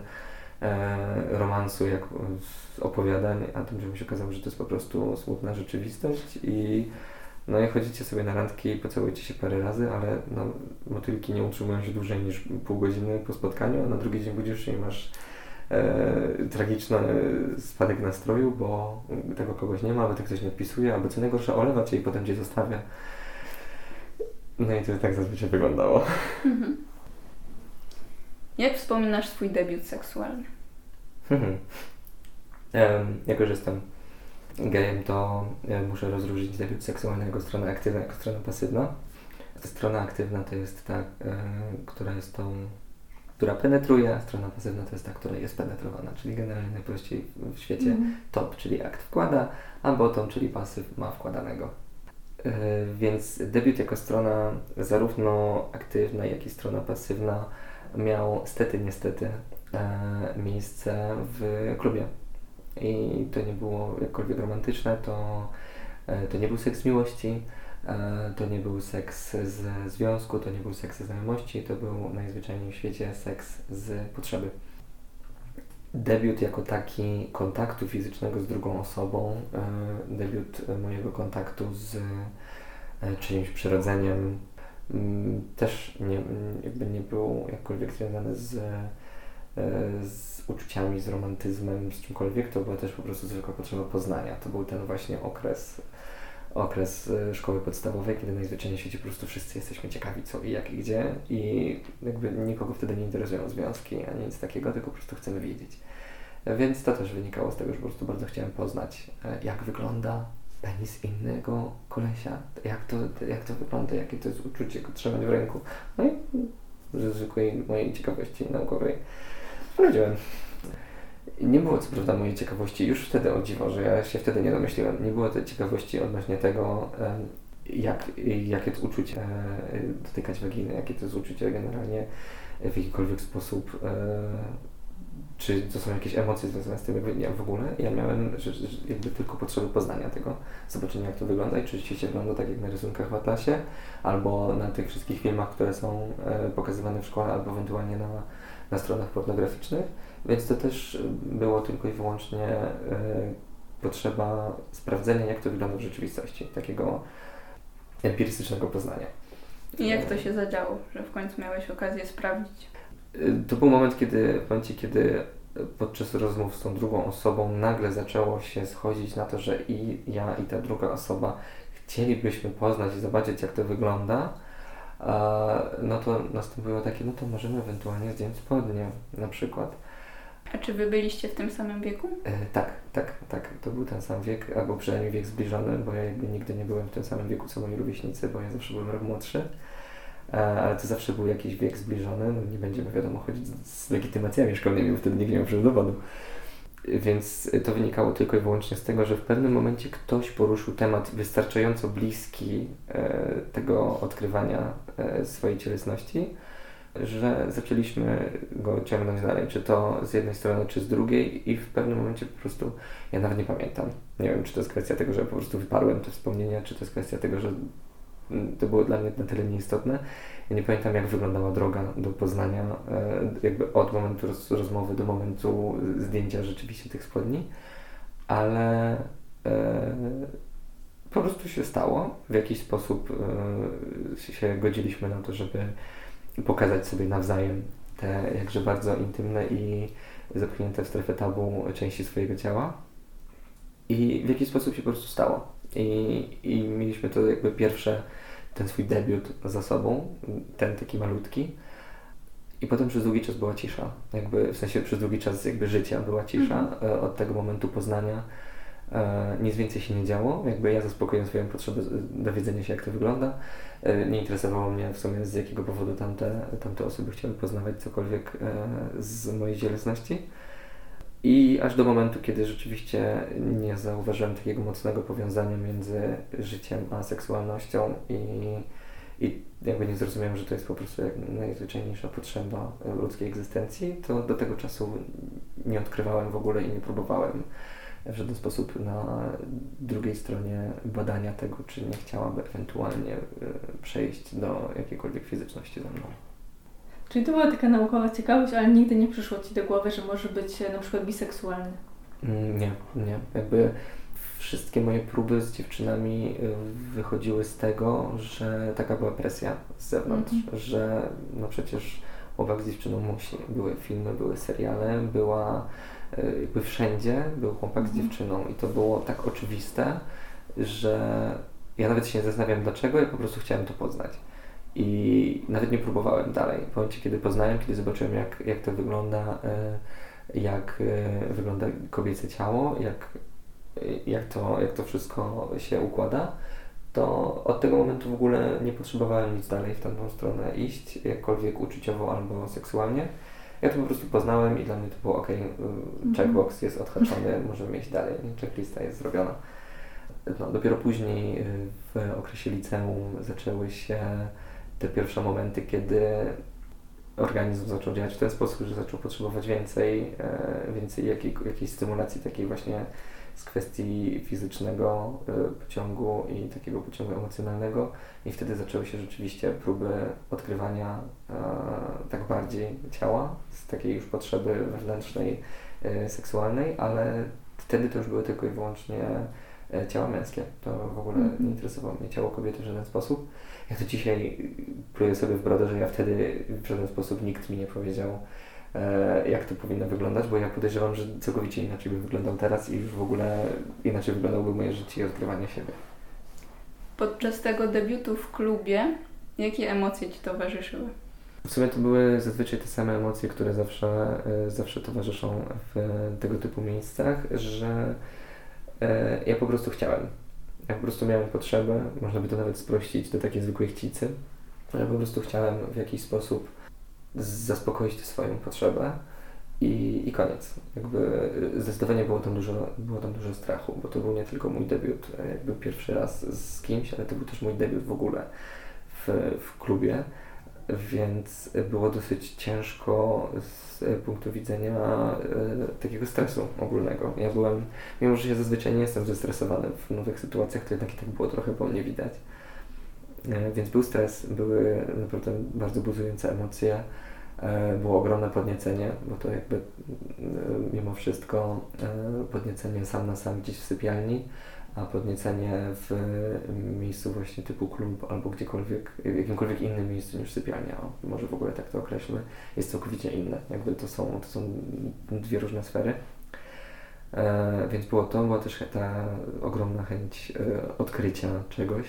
e, romansu, jak opowiadań, a tym się okazało, że to jest po prostu smutna rzeczywistość i no i chodzicie sobie na randki i pocałujecie się parę razy, ale no, motylki nie utrzymują się dłużej niż pół godziny po spotkaniu, a na drugi dzień budzisz się i masz e, tragiczny spadek nastroju, bo tego kogoś nie ma, albo ktoś nie odpisuje, albo co najgorsze olewa cię i potem cię zostawia. No i to tak zazwyczaj wyglądało. Mhm. Jak wspominasz swój debiut seksualny? Mhm. Um, jako, że jestem gejem, to ja muszę rozróżnić debiut seksualny jako stronę aktywną, jako stronę pasywną. Strona aktywna to jest ta, e, która jest tą która penetruje, a strona pasywna to jest ta, która jest penetrowana, czyli generalnie najprościej w świecie mm. top, czyli akt wkłada, a bottom, czyli pasyw ma wkładanego. Yy, więc debiut jako strona zarówno aktywna, jak i strona pasywna miał stety, niestety e, miejsce w klubie. I to nie było jakkolwiek romantyczne, to, e, to nie był seks miłości, E, to nie był seks ze związku, to nie był seks ze znajomości, to był najzwyczajniej w świecie seks z potrzeby. Debiut jako taki kontaktu fizycznego z drugą osobą, e, debiut mojego kontaktu z e, czyimś przyrodzeniem mm, też nie, jakby nie był jakkolwiek związany z, z uczuciami, z romantyzmem, z czymkolwiek, to była też po prostu zwykła potrzeba poznania. To był ten właśnie okres okres e, szkoły podstawowej, kiedy najzwyczajniej w świecie po prostu wszyscy jesteśmy ciekawi co i jak i gdzie i jakby nikogo wtedy nie interesują związki ani nic takiego, tylko po prostu chcemy wiedzieć. Więc to też wynikało z tego, że po prostu bardzo chciałem poznać, e, jak wygląda penis innego kolesia, jak to, jak to wygląda, jakie to jest uczucie go trzymać w ręku. No i ze zwykłej mojej ciekawości naukowej sprawdziłem. Nie było co prawda mojej ciekawości, już wtedy o dziwo, że ja się wtedy nie domyśliłem, nie było tej ciekawości odnośnie tego, jak, jakie to uczucie e, dotykać waginy, jakie to jest uczucie generalnie w jakikolwiek sposób e, czy to są jakieś emocje związane z tym, nie, w ogóle. Ja miałem jakby tylko potrzeby poznania tego, zobaczenia jak to wygląda i czy rzeczywiście wygląda tak jak na rysunkach w Atlasie, albo na tych wszystkich filmach, które są e, pokazywane w szkole, albo ewentualnie na, na stronach pornograficznych. Więc to też było tylko i wyłącznie e, potrzeba sprawdzenia, jak to wygląda w rzeczywistości, takiego empirystycznego poznania. I jak to się zadziało, że w końcu miałeś okazję sprawdzić? to był moment, kiedy, w momencie, kiedy podczas rozmów z tą drugą osobą nagle zaczęło się schodzić na to, że i ja, i ta druga osoba chcielibyśmy poznać i zobaczyć, jak to wygląda, no to nastąpiło takie, no to możemy ewentualnie zdjąć spodnie na przykład. A czy wy byliście w tym samym wieku? E, tak, tak, tak. To był ten sam wiek, albo przynajmniej wiek zbliżony, bo ja jakby nigdy nie byłem w tym samym wieku co moi rówieśnicy, bo ja zawsze byłem rok młodszy. E, ale to zawsze był jakiś wiek zbliżony, no nie będziemy wiadomo chodzić z legitymacjami szkolnymi, bo wtedy nikt nie miał dowodu. Więc to wynikało tylko i wyłącznie z tego, że w pewnym momencie ktoś poruszył temat wystarczająco bliski e, tego odkrywania e, swojej cielesności, że zaczęliśmy go ciągnąć dalej, czy to z jednej strony, czy z drugiej i w pewnym momencie po prostu, ja nawet nie pamiętam, nie wiem, czy to jest kwestia tego, że po prostu wyparłem te wspomnienia, czy to jest kwestia tego, że to było dla mnie na tyle nieistotne. Ja nie pamiętam, jak wyglądała droga do poznania, e, jakby od momentu rozmowy do momentu zdjęcia rzeczywiście tych spodni, ale e, po prostu się stało. W jakiś sposób e, się godziliśmy na to, żeby pokazać sobie nawzajem te jakże bardzo intymne i zapchnięte w strefę tabu części swojego ciała. I w jakiś sposób się po prostu stało. I, I mieliśmy to jakby pierwsze, ten swój debiut za sobą, ten taki malutki. I potem przez długi czas była cisza. Jakby, w sensie przez długi czas jakby życia była cisza. Mhm. E, od tego momentu poznania nic więcej się nie działo. Jakby ja zaspokoiłem swoją potrzebę dowiedzenia się, jak to wygląda. E, nie interesowało mnie w sumie z jakiego powodu tamte, tamte osoby chciały poznawać cokolwiek e, z mojej cielesności. I aż do momentu, kiedy rzeczywiście nie zauważyłem takiego mocnego powiązania między życiem a seksualnością i, i jakby nie zrozumiałem, że to jest po prostu najzwyczajniejsza potrzeba ludzkiej egzystencji, to do tego czasu nie odkrywałem w ogóle i nie próbowałem w żaden sposób na drugiej stronie badania tego, czy nie chciałaby ewentualnie e, przejść do jakiejkolwiek fizyczności ze mną. Czyli to była taka naukowa ciekawość, ale nigdy nie przyszło Ci do głowy, że może być e, na przykład biseksualny? Mm, nie, nie. Jakby wszystkie moje próby z dziewczynami e, wychodziły z tego, że taka była presja z zewnątrz, -hmm. że no przecież chłopak z dziewczyną musi. Były filmy, były seriale, była jakby wszędzie był chłopak mm z mhm. dziewczyną i to było tak oczywiste, że ja nawet się nie zastanawiam dlaczego, ja po prostu chciałem to poznać. I nawet nie próbowałem dalej. W momencie, kiedy poznałem, kiedy zobaczyłem, jak, jak to wygląda, e, jak e, wygląda kobiece ciało, jak, jak, to, jak to wszystko się układa, to od tego momentu w ogóle nie potrzebowałem nic dalej w tamtą stronę iść, jakkolwiek uczuciowo albo seksualnie. Ja to po prostu poznałem i dla mnie to było ok, mhm. checkbox jest odhaczony, możemy iść dalej, checklista jest zrobiona. No, dopiero później w okresie liceum zaczęły się te pierwsze momenty, kiedy organizm zaczął działać w ten sposób, że zaczął potrzebować więcej, e, więcej jakiej, jakiejś stymulacji takiej właśnie z kwestii fizycznego e, pociągu i takiego pociągu emocjonalnego i wtedy zaczęły się rzeczywiście próby odkrywania e, tak bardziej ciała z takiej już potrzeby wewnętrznej, seksualnej, ale wtedy to już były tylko i wyłącznie ciała męskie. To w ogóle mhm. nie interesowało mnie ciało kobiety w żaden sposób ja to dzisiaj pluję sobie w brodę, że ja wtedy w żaden sposób nikt mi nie powiedział, e, jak to powinno wyglądać, bo ja podejrzewam, że całkowicie inaczej by wyglądał teraz i już w ogóle inaczej wyglądałoby moje życie i odkrywanie siebie. Podczas tego debiutu w klubie, jakie emocje Ci towarzyszyły? W sumie to były zazwyczaj te same emocje, które zawsze, e, zawsze towarzyszą w tego typu miejscach, że e, ja po prostu chciałem. Ja po prostu miałem potrzebę, można by to nawet sprościć do takiej zwykłej chcicy. Ja po prostu chciałem w jakiś sposób zaspokoić swoją potrzebę i, i koniec. Jakby zdecydowanie było tam, dużo, było tam dużo strachu, bo to był nie tylko mój debiut, jakby pierwszy raz z kimś, ale to był też mój debiut w ogóle w, w klubie, więc było dosyć ciężko z punktu widzenia e, takiego stresu ogólnego. Ja byłem, mimo że ja zazwyczaj nie jestem zestresowany w nowych sytuacjach, to jednak i tak było trochę po mnie widać. E, więc był stres, były naprawdę bardzo buzujące emocje. E, było ogromne podniecenie, bo to jakby e, mimo wszystko podniecenie sam na sam gdzieś w sypialni, a podniecenie w miejscu właśnie typu klub albo gdziekolwiek, w jakimkolwiek innym miejscu niż sypialnia, o, może w ogóle tak to określmy, jest całkowicie inne. Jakby to są, to są dwie różne sfery. E, więc było to, była też ta ogromna chęć e, odkrycia czegoś,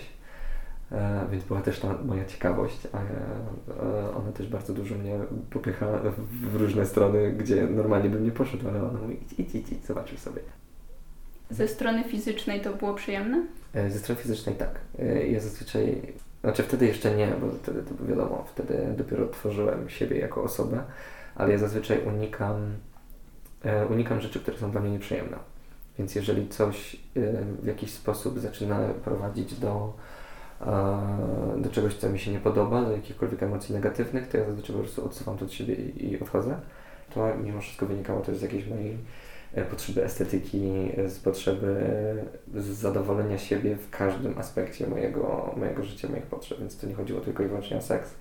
E, więc była też ta moja ciekawość, a e, ona też bardzo dużo mnie popycha w różne strony, gdzie normalnie bym nie poszedł, ale ona mówi idź, idź, idź, idź zobaczył sobie. Ze strony fizycznej to było przyjemne? E, ze strony fizycznej tak. Ja zazwyczaj, znaczy wtedy jeszcze nie, bo wtedy to wiadomo, wtedy dopiero tworzyłem siebie jako osobę, ale ja zazwyczaj unikam, unikam rzeczy, które są dla mnie nieprzyjemne. Więc jeżeli coś w jakiś sposób zaczyna prowadzić do do czegoś, co mi się nie podoba, do jakichkolwiek emocji negatywnych, to ja zazwyczaj po prostu odsuwam to od siebie i, odchodzę. To mimo wszystko wynikało też z jakiejś mojej e, potrzeby estetyki, z potrzeby zadowolenia siebie w każdym aspekcie mojego, mojego życia, moich potrzeb, więc to nie chodziło tylko i wyłącznie o seks.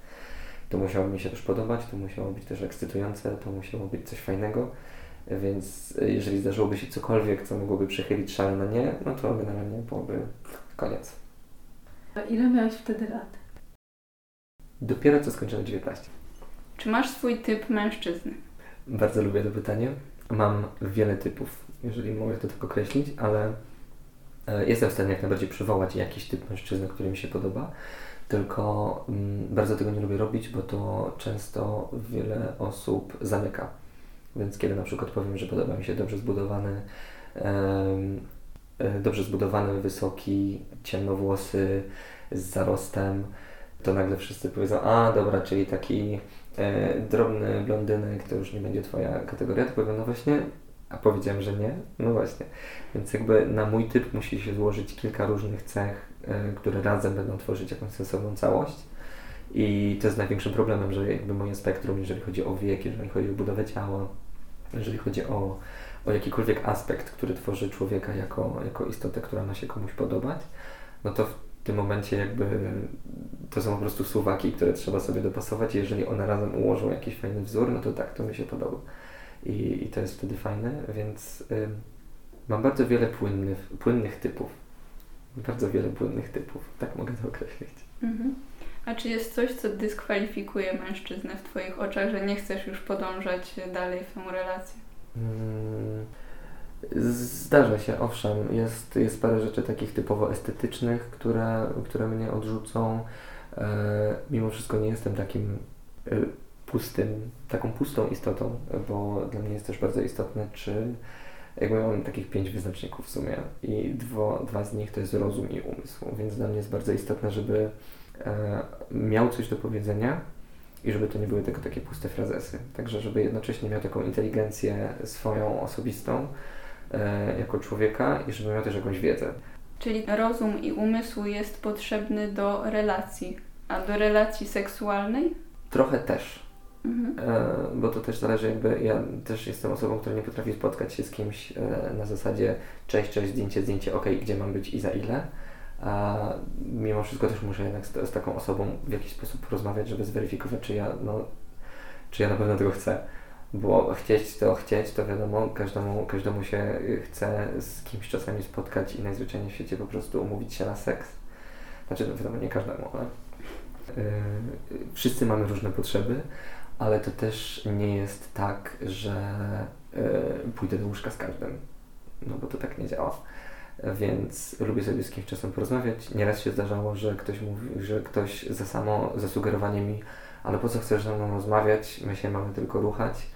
To musiało mi się też podobać, to musiało być też ekscytujące, to musiało być coś fajnego, więc jeżeli zdarzyłoby się cokolwiek, co mogłoby przechylić szale na nie, no to generalnie byłoby koniec. A ile miałeś wtedy lat? Dopiero co skończyłem 19. Czy masz swój typ mężczyzny? Bardzo lubię to pytanie. Mam wiele typów, jeżeli mogę to tak określić, ale e, jestem w stanie jak najbardziej przywołać jakiś typ mężczyzny, który mi się podoba, tylko mm, bardzo tego nie lubię robić, bo to często wiele osób zamyka. Więc kiedy na przykład powiem, że podoba mi się dobrze zbudowany, dobrze zbudowany, wysoki, ciemnowłosy, z zarostem, to nagle wszyscy powiedzą, a dobra, czyli taki e, drobny blondynek to już nie będzie Twoja kategoria, to powiem, no właśnie, a powiedziałem, że nie, no właśnie. Więc jakby na mój typ musi się złożyć kilka różnych cech, e, które razem będą tworzyć jakąś sensowną całość. I to jest największym problemem, że jakby moje spektrum, jeżeli chodzi o wiek, jeżeli chodzi o budowę ciała, jeżeli chodzi o o jakikolwiek aspekt, który tworzy człowieka jako, jako istotę, która ma się komuś podobać, no to w tym momencie jakby to są po prostu suwaki, które trzeba sobie dopasować. Jeżeli one razem ułożą jakiś fajny wzór, no to tak, to mi się podoba. I, i to jest wtedy fajne, więc y, mam bardzo wiele płynnych, płynnych typów. Bardzo wiele płynnych typów, tak mogę to określić. Mhm. A czy jest coś, co dyskwalifikuje mężczyznę w Twoich oczach, że nie chcesz już podążać dalej w tą relację? Mm, zdarza się, owszem, jest, jest parę rzeczy takich typowo estetycznych, które, które mnie odrzucą. E, mimo wszystko nie jestem takim e, pustym, taką pustą istotą, bo dla mnie jest też bardzo istotne, czy jakby mam takich pięć wyznaczników w sumie i dwo, dwa z nich to jest rozum i umysł, więc dla mnie jest bardzo istotne, żeby e, miał coś do powiedzenia, i żeby to nie były tylko takie puste frazesy. Także, żeby jednocześnie miał taką inteligencję swoją osobistą e, jako człowieka i żeby miał też jakąś wiedzę. Czyli rozum i umysł jest potrzebny do relacji, a do relacji seksualnej? Trochę też. Mhm. E, bo to też zależy, jakby ja też jestem osobą, która nie potrafi spotkać się z kimś e, na zasadzie cześć, cześć, zdjęcie, zdjęcie, ok, gdzie mam być i za ile a mimo wszystko też muszę jednak z, z, taką osobą w jakiś sposób porozmawiać, żeby zweryfikować, czy ja, no, czy ja na pewno tego chcę. Bo chcieć to chcieć, to wiadomo, każdemu, każdemu się chce z kimś czasami spotkać i najzwyczajniej w świecie po prostu umówić się na seks. Znaczy, no wiadomo, nie każdemu, ale yy, wszyscy mamy różne potrzeby, ale to też nie jest tak, że yy, pójdę do łóżka z każdym. No bo to tak nie działa więc lubię sobie z kimś czasem porozmawiać. Nieraz się zdarzało, że ktoś mówi, że ktoś za samo zasugerowanie mi, ale po co chcesz ze mną rozmawiać, my się mamy tylko ruchać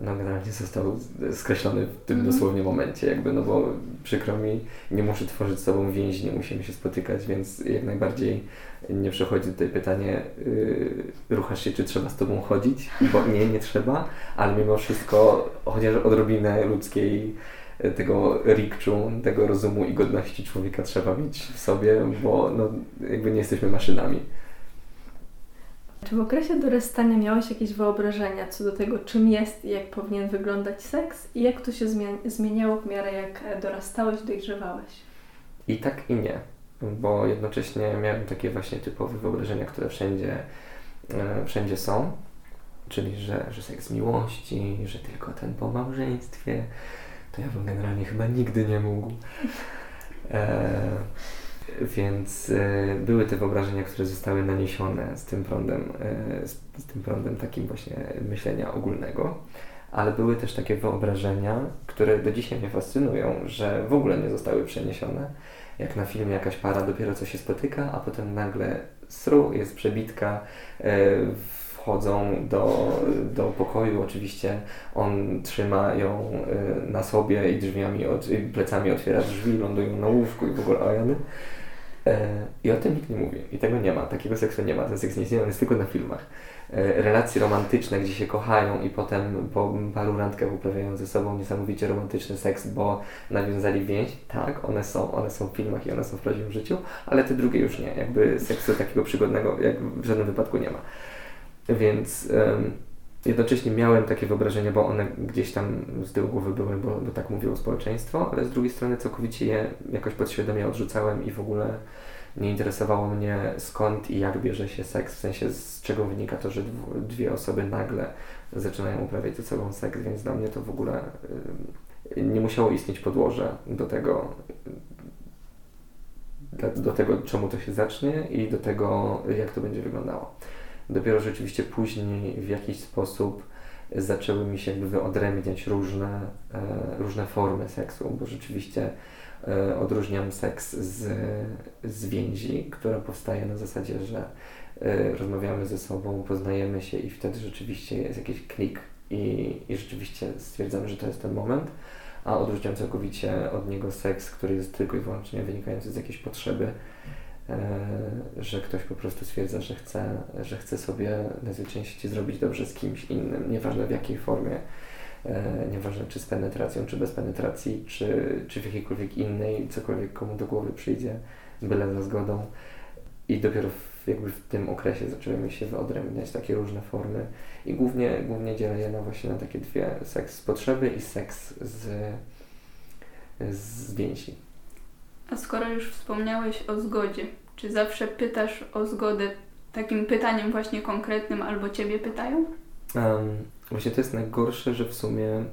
no generalnie został skreślony w tym mm. dosłownie momencie, jakby, no bo przykro mi, nie muszę tworzyć z sobą więzi, nie musimy się spotykać, więc jak najbardziej nie przechodzi tutaj pytanie, yy, ruchasz się, czy trzeba z tobą chodzić, bo nie, nie trzeba, ale mimo wszystko chociaż odrobinę ludzkiej tego rikczu, tego rozumu i godności człowieka trzeba mieć w sobie, bo no, jakby nie jesteśmy maszynami. Czy w okresie dorastania miałeś jakieś wyobrażenia co do tego, czym jest i jak powinien wyglądać seks i jak to się zmieniało w miarę jak dorastałeś, dojrzewałeś? I tak i nie, bo jednocześnie miałem takie właśnie typowe wyobrażenia, które wszędzie, e, wszędzie są, czyli że, że seks miłości, że tylko ten po małżeństwie, to ja bym generalnie chyba nigdy nie mógł. E, więc y, były te wyobrażenia, które zostały naniesione z tym prądem, y, z, z, tym prądem takim właśnie myślenia ogólnego, ale były też takie wyobrażenia, które do dzisiaj mnie fascynują, że w ogóle nie zostały przeniesione. Jak na filmie jakaś para dopiero co się spotyka, a potem nagle sru, jest przebitka, y, wchodzą do, do pokoju, oczywiście on trzyma ją na sobie i drzwiami, od, plecami otwiera drzwi, lądują na łóżku i w ogóle ojany. E, I o tym nikt nie mówi. I tego nie ma. Takiego seksu nie ma. Ten seks nie istnieje, on jest tylko na filmach. E, relacje romantyczne, gdzie się kochają i potem po paru randkach uprawiają ze sobą niesamowicie romantyczny seks, bo nawiązali więź. Tak, one są. One są w filmach i one są w prawdziwym życiu, ale te drugie już nie. Jakby seksu takiego przygodnego jak w żadnym wypadku nie ma. Więc um, jednocześnie miałem takie wyobrażenia, bo one gdzieś tam z tyłu głowy były, bo, bo tak mówiło społeczeństwo, ale z drugiej strony całkowicie je jakoś podświadomie odrzucałem i w ogóle nie interesowało mnie skąd i jak bierze się seks, w sensie z czego wynika to, że dwie osoby nagle zaczynają uprawiać ze sobą seks, więc dla mnie to w ogóle nie musiało istnieć podłoże do tego, do tego, czemu to się zacznie i do tego, jak to będzie wyglądało. Dopiero rzeczywiście później w jakiś sposób zaczęły mi się jakby wyodrębniać różne, e, różne formy seksu, bo rzeczywiście e, odróżniam seks z, z więzi, która powstaje na zasadzie, że e, rozmawiamy ze sobą, poznajemy się i wtedy rzeczywiście jest jakiś klik i, i rzeczywiście stwierdzamy, że to jest ten moment, a odróżniam całkowicie od niego seks, który jest tylko i wyłącznie wynikający z jakiejś potrzeby że ktoś po prostu stwierdza, że chce, że chce sobie najzwyczajniej zrobić dobrze z kimś innym, nieważne w jakiej formie, e, nieważne czy z penetracją, czy bez penetracji, czy, czy w jakiejkolwiek innej, cokolwiek komu do głowy przyjdzie, byle za zgodą. I dopiero w, jakby w tym okresie zaczęły mi się wyodrębniać takie różne formy i głównie, głównie dzielę je na właśnie na takie dwie, seks z potrzeby i seks z, z więzi. A skoro już wspomniałeś o zgodzie, czy zawsze pytasz o zgodę takim pytaniem właśnie konkretnym albo Ciebie pytają? Um, właśnie to jest najgorsze, że w sumie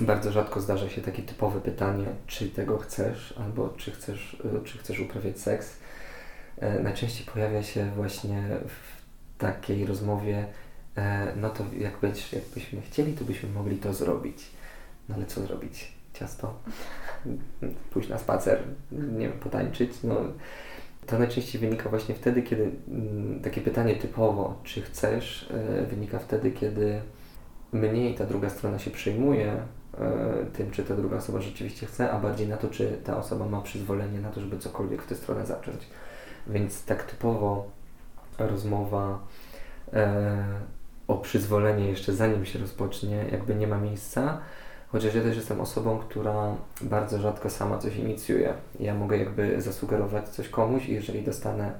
bardzo rzadko zdarza się takie typowe pytanie, czy tego chcesz, albo czy chcesz, e, czy chcesz uprawiać seks. E, najczęściej pojawia się właśnie w takiej rozmowie, e, no to jak być, jakbyśmy chcieli, to byśmy mogli to zrobić. No ale co zrobić? Ciasto? Pójść na spacer? Nie wiem, potańczyć? No, to najczęściej wynika właśnie wtedy, kiedy mm, takie pytanie typowo, czy chcesz, e, wynika wtedy, kiedy mniej ta druga strona się przejmuje e, tym, czy ta druga osoba rzeczywiście chce, a bardziej na to, czy ta osoba ma przyzwolenie na to, żeby cokolwiek w tę stronę zacząć. Więc tak typowo rozmowa e, o przyzwolenie jeszcze zanim się rozpocznie, jakby nie ma miejsca, Chociaż ja też jestem osobą, która bardzo rzadko sama coś inicjuje. Ja mogę jakby zasugerować coś komuś i jeżeli dostanę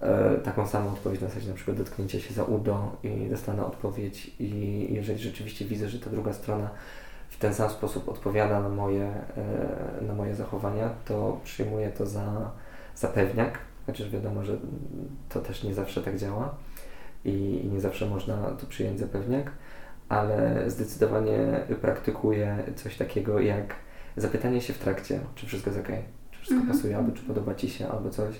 e, taką samą odpowiedź na zasadzie na przykład dotknięcia się za udo i dostanę odpowiedź i jeżeli rzeczywiście widzę, że ta druga strona w ten sam sposób odpowiada na moje, e, na moje zachowania, to przyjmuję to za, za pewniak, chociaż wiadomo, że to też nie zawsze tak działa i, i nie zawsze można to przyjąć za pewniak ale zdecydowanie praktykuję coś takiego jak zapytanie się w trakcie, czy wszystko jest ok, czy wszystko mhm. pasuje, albo czy podoba Ci się, albo coś.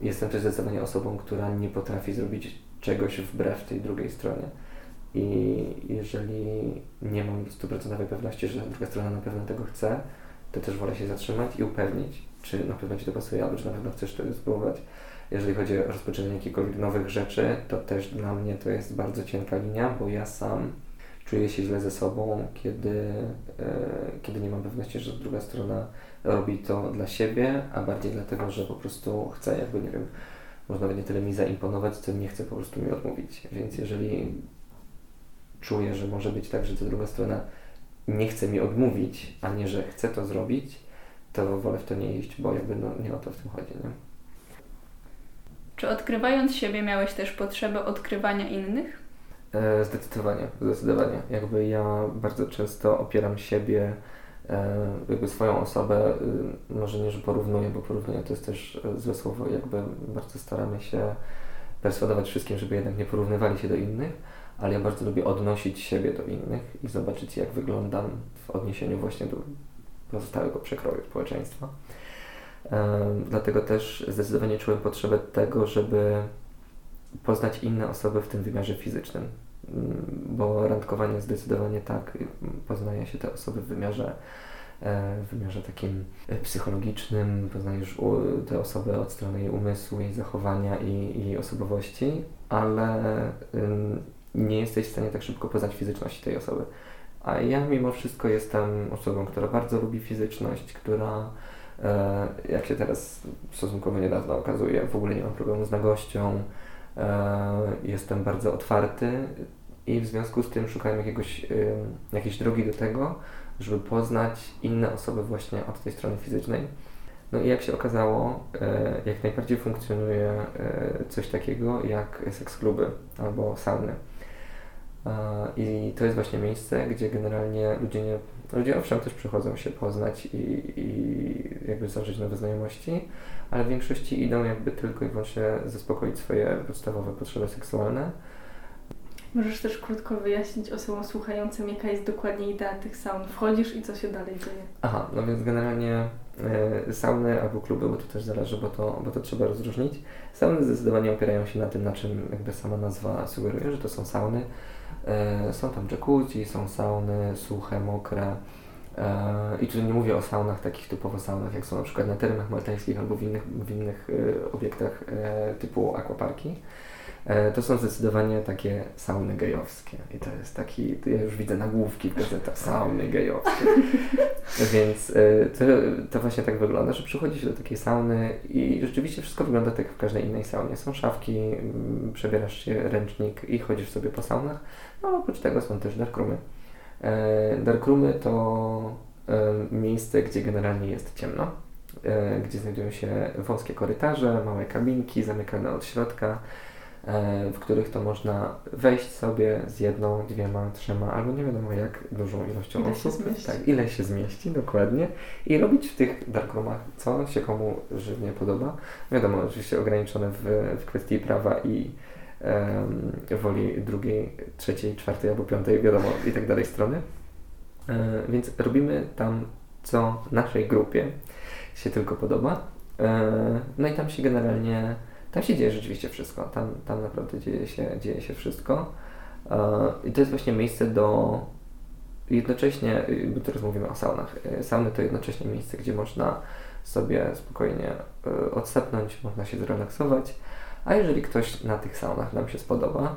Jestem też zdecydowanie osobą, która nie potrafi zrobić czegoś wbrew tej drugiej stronie. I jeżeli nie mam stuprocentowej pewności, że druga strona na pewno tego chce, to też wolę się zatrzymać i upewnić, czy na pewno Ci to pasuje, albo czy na pewno chcesz tego spróbować. Jeżeli chodzi o rozpoczynanie jakichkolwiek nowych rzeczy, to też dla mnie to jest bardzo cienka linia, bo ja sam czuję się źle ze sobą, kiedy, e, kiedy nie mam pewności, że druga strona robi to dla siebie, a bardziej dlatego, że po prostu chce jakby, nie wiem, może nawet nie tyle mi zaimponować, co nie chce po prostu mi odmówić. Więc jeżeli czuję, że może być tak, że ta druga strona nie chce mi odmówić, a nie, że chce to zrobić, to wolę w to nie iść, bo jakby no, nie o to w tym chodzi, nie? Czy odkrywając siebie miałeś też potrzebę odkrywania innych? E, zdecydowanie, zdecydowanie. Jakby ja bardzo często opieram siebie, e, jakby swoją osobę, y, może nie, że porównuję, bo porównuję to jest też e, złe słowo, jakby bardzo staramy się perswadować wszystkim, żeby jednak nie porównywali się do innych, ale ja bardzo lubię odnosić siebie do innych i zobaczyć, jak wyglądam w odniesieniu właśnie do pozostałego przekroju społeczeństwa. Dlatego też zdecydowanie czułem potrzebę tego, żeby poznać inne osoby w tym wymiarze fizycznym, mm, bo randkowanie zdecydowanie tak poznaje się te osoby w wymiarze e, w wymiarze takim e, psychologicznym, poznajesz te osoby od strony jej umysłu, jej zachowania i jej osobowości, ale nie jesteś w stanie tak szybko poznać fizyczności tej osoby. A ja mimo wszystko jestem osobą, która bardzo lubi fizyczność, która jak się teraz stosunkowo niedawno okazuje, w ogóle nie mam problemu z nagością, e, jestem bardzo otwarty i w związku z tym szukałem jakiegoś, jakiejś drogi do tego, żeby poznać inne osoby właśnie od tej strony fizycznej. No i jak się okazało, e, jak najbardziej funkcjonuje coś takiego jak seks kluby albo sauny. I to jest właśnie miejsce, gdzie generalnie ludzie nie. Ludzie owszem też przychodzą się poznać i, i jakby zawrzeć nowe znajomości, ale w większości idą jakby tylko i wyłącznie zaspokoić swoje podstawowe potrzeby seksualne. Możesz też krótko wyjaśnić osobom słuchającym, jaka jest dokładnie idea tych saun. Wchodzisz i co się dalej dzieje? Aha, no więc generalnie y, sauny albo kluby, bo to też zależy, bo to, bo to trzeba rozróżnić. Sauny zdecydowanie opierają się na tym, na czym jakby sama nazwa sugeruje, że to są sauny są tam jacuzzi, są sauny suche, mokre. E, I tu nie mówię o saunach takich typowo saunach, jak są na przykład na terenach maltańskich albo w innych, w innych e, obiektach typu aquaparki. To są zdecydowanie takie sauny gejowskie. I to jest taki, ja już widzę nagłówki w gazetach, sauny gejowskie. (laughs) Więc to, to właśnie tak wygląda, że przychodzi się do takiej sauny i rzeczywiście wszystko wygląda tak jak w każdej innej saunie. Są szafki, mm, przebierasz się ręcznik i chodzisz sobie po saunach. No oprócz tego są też darkroomy. E, darkroomy to e, miejsce, gdzie generalnie jest ciemno, e, gdzie znajdują się wąskie korytarze, małe kabinki zamykane od środka, w których to można wejść sobie z jedną, dwiema, trzema, albo nie wiadomo jak dużą ilością ile osób. Tak, ile się zmieści, dokładnie. I robić w tych darkroomach, co się komu żywnie podoba. Wiadomo, oczywiście ograniczone w, w kwestii prawa i woli drugiej, trzeciej, czwartej albo piątej, wiadomo, i tak dalej strony. E, więc robimy tam, co naszej grupie się tylko podoba. E, no i tam się generalnie, tam się dzieje rzeczywiście wszystko. Tam, tam naprawdę dzieje się, dzieje się wszystko. E, I to jest właśnie miejsce do jednocześnie, bo teraz mówimy o saunach. Sauny to jednocześnie miejsce, gdzie można sobie spokojnie odsepnąć, można się zrelaksować a jeżeli ktoś na tych saunach nam się spodoba,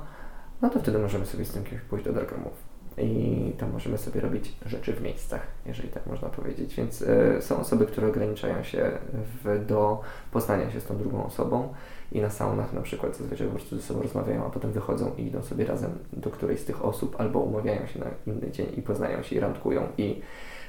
no to wtedy możemy sobie z tym kimś pójść do Darkroomów. I tam możemy sobie robić rzeczy w miejscach, jeżeli tak można powiedzieć. Więc y, są osoby, które ograniczają się w, do poznania się z tą drugą osobą i na saunach na przykład zazwyczaj po prostu ze sobą rozmawiają, a potem wychodzą i idą sobie razem do którejś z tych osób albo umawiają się na inny dzień i poznają się i randkują i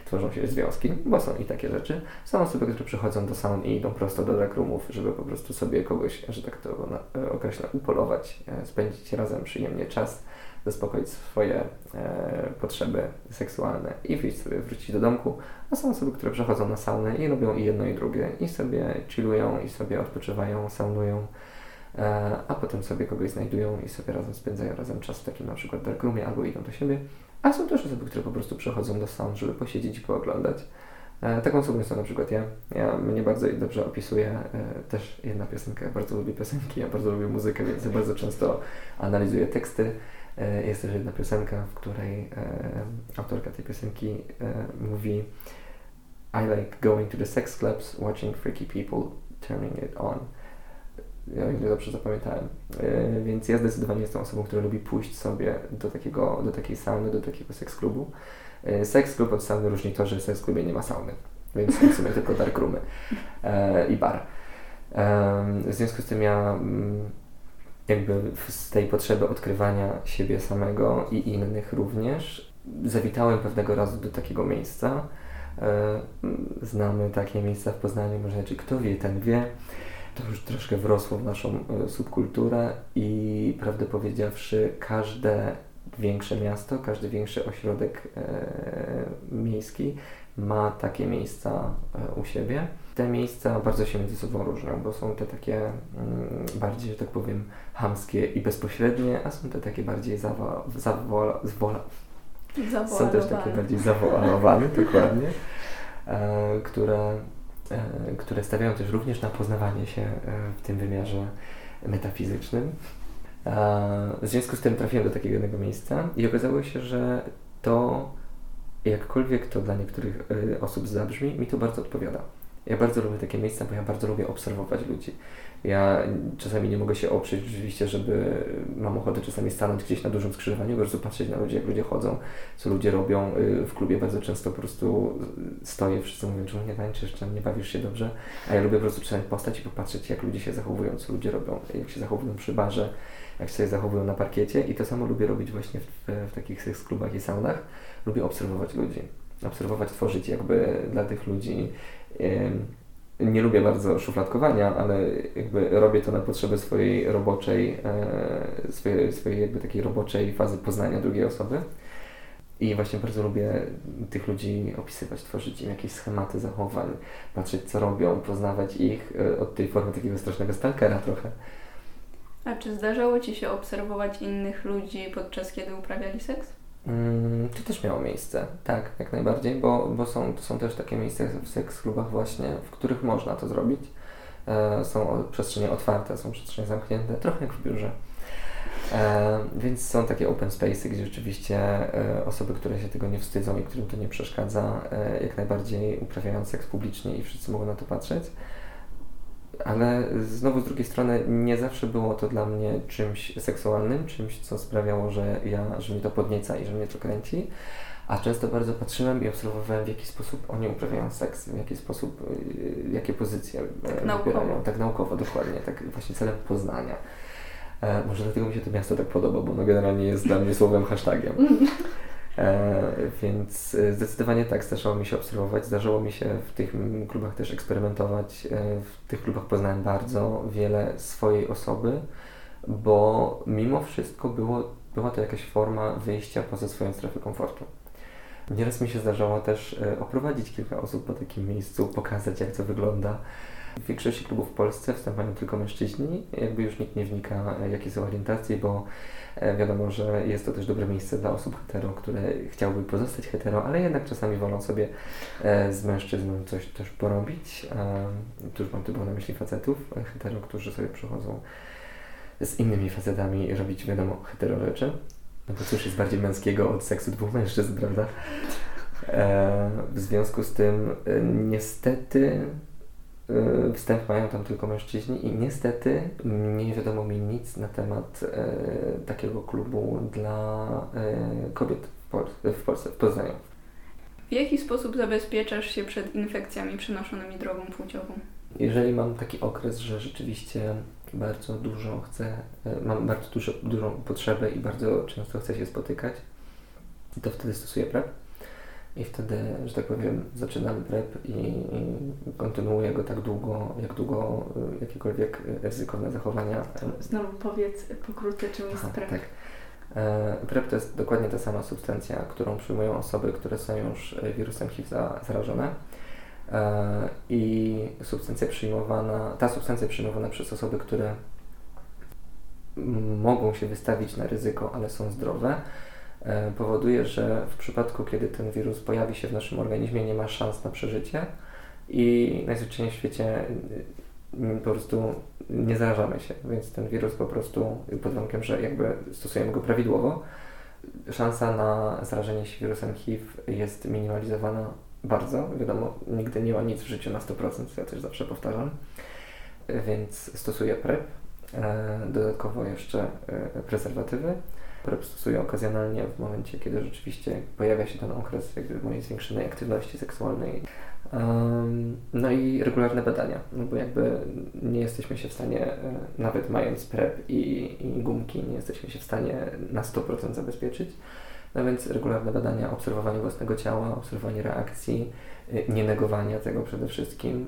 tworzą się związki, bo są i takie rzeczy. Są osoby, które przychodzą do saun i idą prosto do darkroomów, żeby po prostu sobie kogoś, że tak to e, określę, upolować, e, spędzić razem przyjemnie czas, zaspokoić swoje e, potrzeby seksualne i wyjść sobie, wrócić do domku. A są osoby, które przychodzą na saunę i robią i jedno i drugie i sobie chillują i sobie odpoczywają, saunują e, a potem sobie kogoś znajdują i sobie razem spędzają razem czas w takim na przykład darkroomie albo idą do siebie a są też osoby, które po prostu przychodzą do sound, żeby posiedzieć i pooglądać. E, taką osobą jestem na przykład ja. ja. Mnie bardzo dobrze opisuje e, też jedna piosenka. Ja bardzo lubię piosenki, ja bardzo lubię muzykę, więc bardzo często analizuję teksty. E, jest też jedna piosenka, w której autorka tej piosenki mówi I like going to the sex clubs, watching freaky people turning it on. Ja ile dobrze zapamiętałem. Yy, więc ja zdecydowanie jestem osobą, która lubi pójść sobie do, takiego, do takiej sauny, do takiego seks klubu. Yy, seks klub od sauny różni to, że w seks klubie nie ma sauny, więc w sumie tylko darkroomy yy, i bar. W związku z tym ja mm, jakby z tej potrzeby odkrywania siebie samego i innych również zawitałem pewnego razu do takiego miejsca. Znamy takie miejsca w Poznaniu, może czy kto wie, ten wie to już troszkę wrosło w naszą e, subkulturę i prawdę powiedziawszy, każde większe miasto, każdy większy ośrodek e, miejski ma takie miejsca e, u siebie. Te miejsca bardzo się między sobą różnią, bo są te takie mm, bardziej, że tak powiem, hamskie i bezpośrednie, a są te takie bardziej zawo, zawo, zwola, są też takie bardziej zawoalowane, dokładnie, e, które które stawiają też również na poznawanie się e, w tym wymiarze metafizycznym. W związku z tym trafiłem do takiego jednego miejsca i okazało się, że to, jakkolwiek to dla niektórych e, osób zabrzmi, mi to bardzo odpowiada. Ja bardzo lubię takie miejsca, bo ja bardzo lubię obserwować ludzi. Ja czasami nie mogę się oprzeć rzeczywiście, żeby mam ochotę czasami stanąć gdzieś na dużym skrzyżowaniu, po prostu patrzeć na ludzi, jak ludzie chodzą, co ludzie robią. Y, w klubie bardzo często po prostu stoję, wszyscy mówią, czemu nie tańczysz, czemu nie bawisz się dobrze, a ja lubię po prostu czasami postać i popatrzeć, jak ludzie się zachowują, co ludzie robią, jak się zachowują przy barze, jak się zachowują na parkiecie i to samo lubię robić właśnie w, w takich seks klubach i saunach. Lubię obserwować ludzi, obserwować, tworzyć jakby dla tych ludzi nie lubię bardzo szufladkowania, ale jakby robię to na potrzeby swojej roboczej, e, swojej, swojej jakby takiej roboczej fazy poznania drugiej osoby. I właśnie bardzo lubię tych ludzi opisywać, tworzyć im jakieś schematy zachowań, patrzeć co robią, poznawać ich e, od tej formy takiego strasznego stalkera trochę. A czy zdarzało Ci się obserwować innych ludzi podczas kiedy uprawiali seks? Mm, to też miało miejsce, tak, jak najbardziej, bo, bo są, są też takie miejsca w seks klubach właśnie, w których można to zrobić. E, są przestrzenie otwarte, są przestrzenie zamknięte, trochę jak w biurze. E, więc są takie open spaces, gdzie rzeczywiście e, osoby, które się tego nie wstydzą i którym to nie przeszkadza, e, jak najbardziej uprawiają seks publicznie i wszyscy mogą na to patrzeć ale znowu z drugiej strony nie zawsze było to dla mnie czymś seksualnym, czymś, co sprawiało, że ja, że mnie to podnieca i że mnie to kręci. A często bardzo patrzyłem i obserwowałem, w jaki sposób oni uprawiają seks, w jaki sposób, y, jakie pozycje tak wybierają. Tak naukowo, dokładnie, tak właśnie celem poznania. E, może dlatego mi się to miasto tak podoba, bo ono generalnie jest dla mnie słowem hashtagiem. (laughs) E, więc e, zdecydowanie tak, zdarzało mi się obserwować, zdarzało mi się w tych klubach też eksperymentować. E, w tych klubach poznałem bardzo wiele swojej osoby, bo mimo wszystko było, była to jakaś forma wyjścia poza swoją strefę komfortu. Nieraz mi się zdarzało też oprowadzić kilka osób po takim miejscu, pokazać jak to wygląda. W większości klubów w Polsce wstępują tylko mężczyźni, jakby już nikt nie wnika jakie są orientacje, bo E, wiadomo, że jest to też dobre miejsce dla osób hetero, które chciałyby pozostać hetero, ale jednak czasami wolą sobie e, z mężczyzną coś też porobić. Tu już mam tylko na myśli facetów e, hetero, którzy sobie przychodzą z innymi facetami robić, wiadomo, hetero rzeczy. No to cóż jest bardziej męskiego od seksu dwóch mężczyzn, prawda? W związku z tym niestety wstęp mają tam tylko mężczyźni i niestety nie wiadomo mi nic na temat e, takiego klubu dla e, kobiet w, Pol w Polsce, w Poznaniu. W jaki sposób zabezpieczasz się przed infekcjami przenoszonymi drogą płciową? Jeżeli mam taki okres, że rzeczywiście bardzo dużo chcę, e, mam bardzo dużo, dużą potrzebę i bardzo często chcę się spotykać, to wtedy stosuję PrEP i wtedy, że tak powiem, zaczynam prep i, i kontynuuję go tak długo, jak długo y, jakiekolwiek ryzykowne zachowania. Znowu powiedz pokrótce, czym jest prep. Tak. E, PrEP to jest dokładnie ta sama substancja, którą przyjmują osoby, które są już wirusem HIV zarażone. E, I substancja przyjmowana, ta substancja przyjmowana przez osoby, które mogą się wystawić na ryzyko, ale są zdrowe, E, powoduje, że w przypadku, kiedy ten wirus pojawi się w naszym organizmie, nie ma szans na przeżycie i najzwyczajniej w świecie mm, po prostu nie zarażamy się, więc ten wirus po prostu, pod warunkiem, że jakby stosujemy go prawidłowo, szansa na zarażenie się wirusem HIV jest minimalizowana bardzo. Wiadomo, nigdy nie ma nic w życiu na 100%, ja też zawsze powtarzam. Więc stosuję PrEP. E, dodatkowo jeszcze e, prezerwatywy. PrEP stosuję okazjonalnie w momencie, kiedy rzeczywiście pojawia się ten okres jakby mojej zwiększonej aktywności seksualnej. No i regularne badania, no bo jakby nie jesteśmy się w stanie, e, nawet mając PrEP i, i gumki, nie jesteśmy się w stanie na 100% zabezpieczyć. No więc regularne badania, obserwowanie własnego ciała, obserwowanie reakcji, nie negowania tego przede wszystkim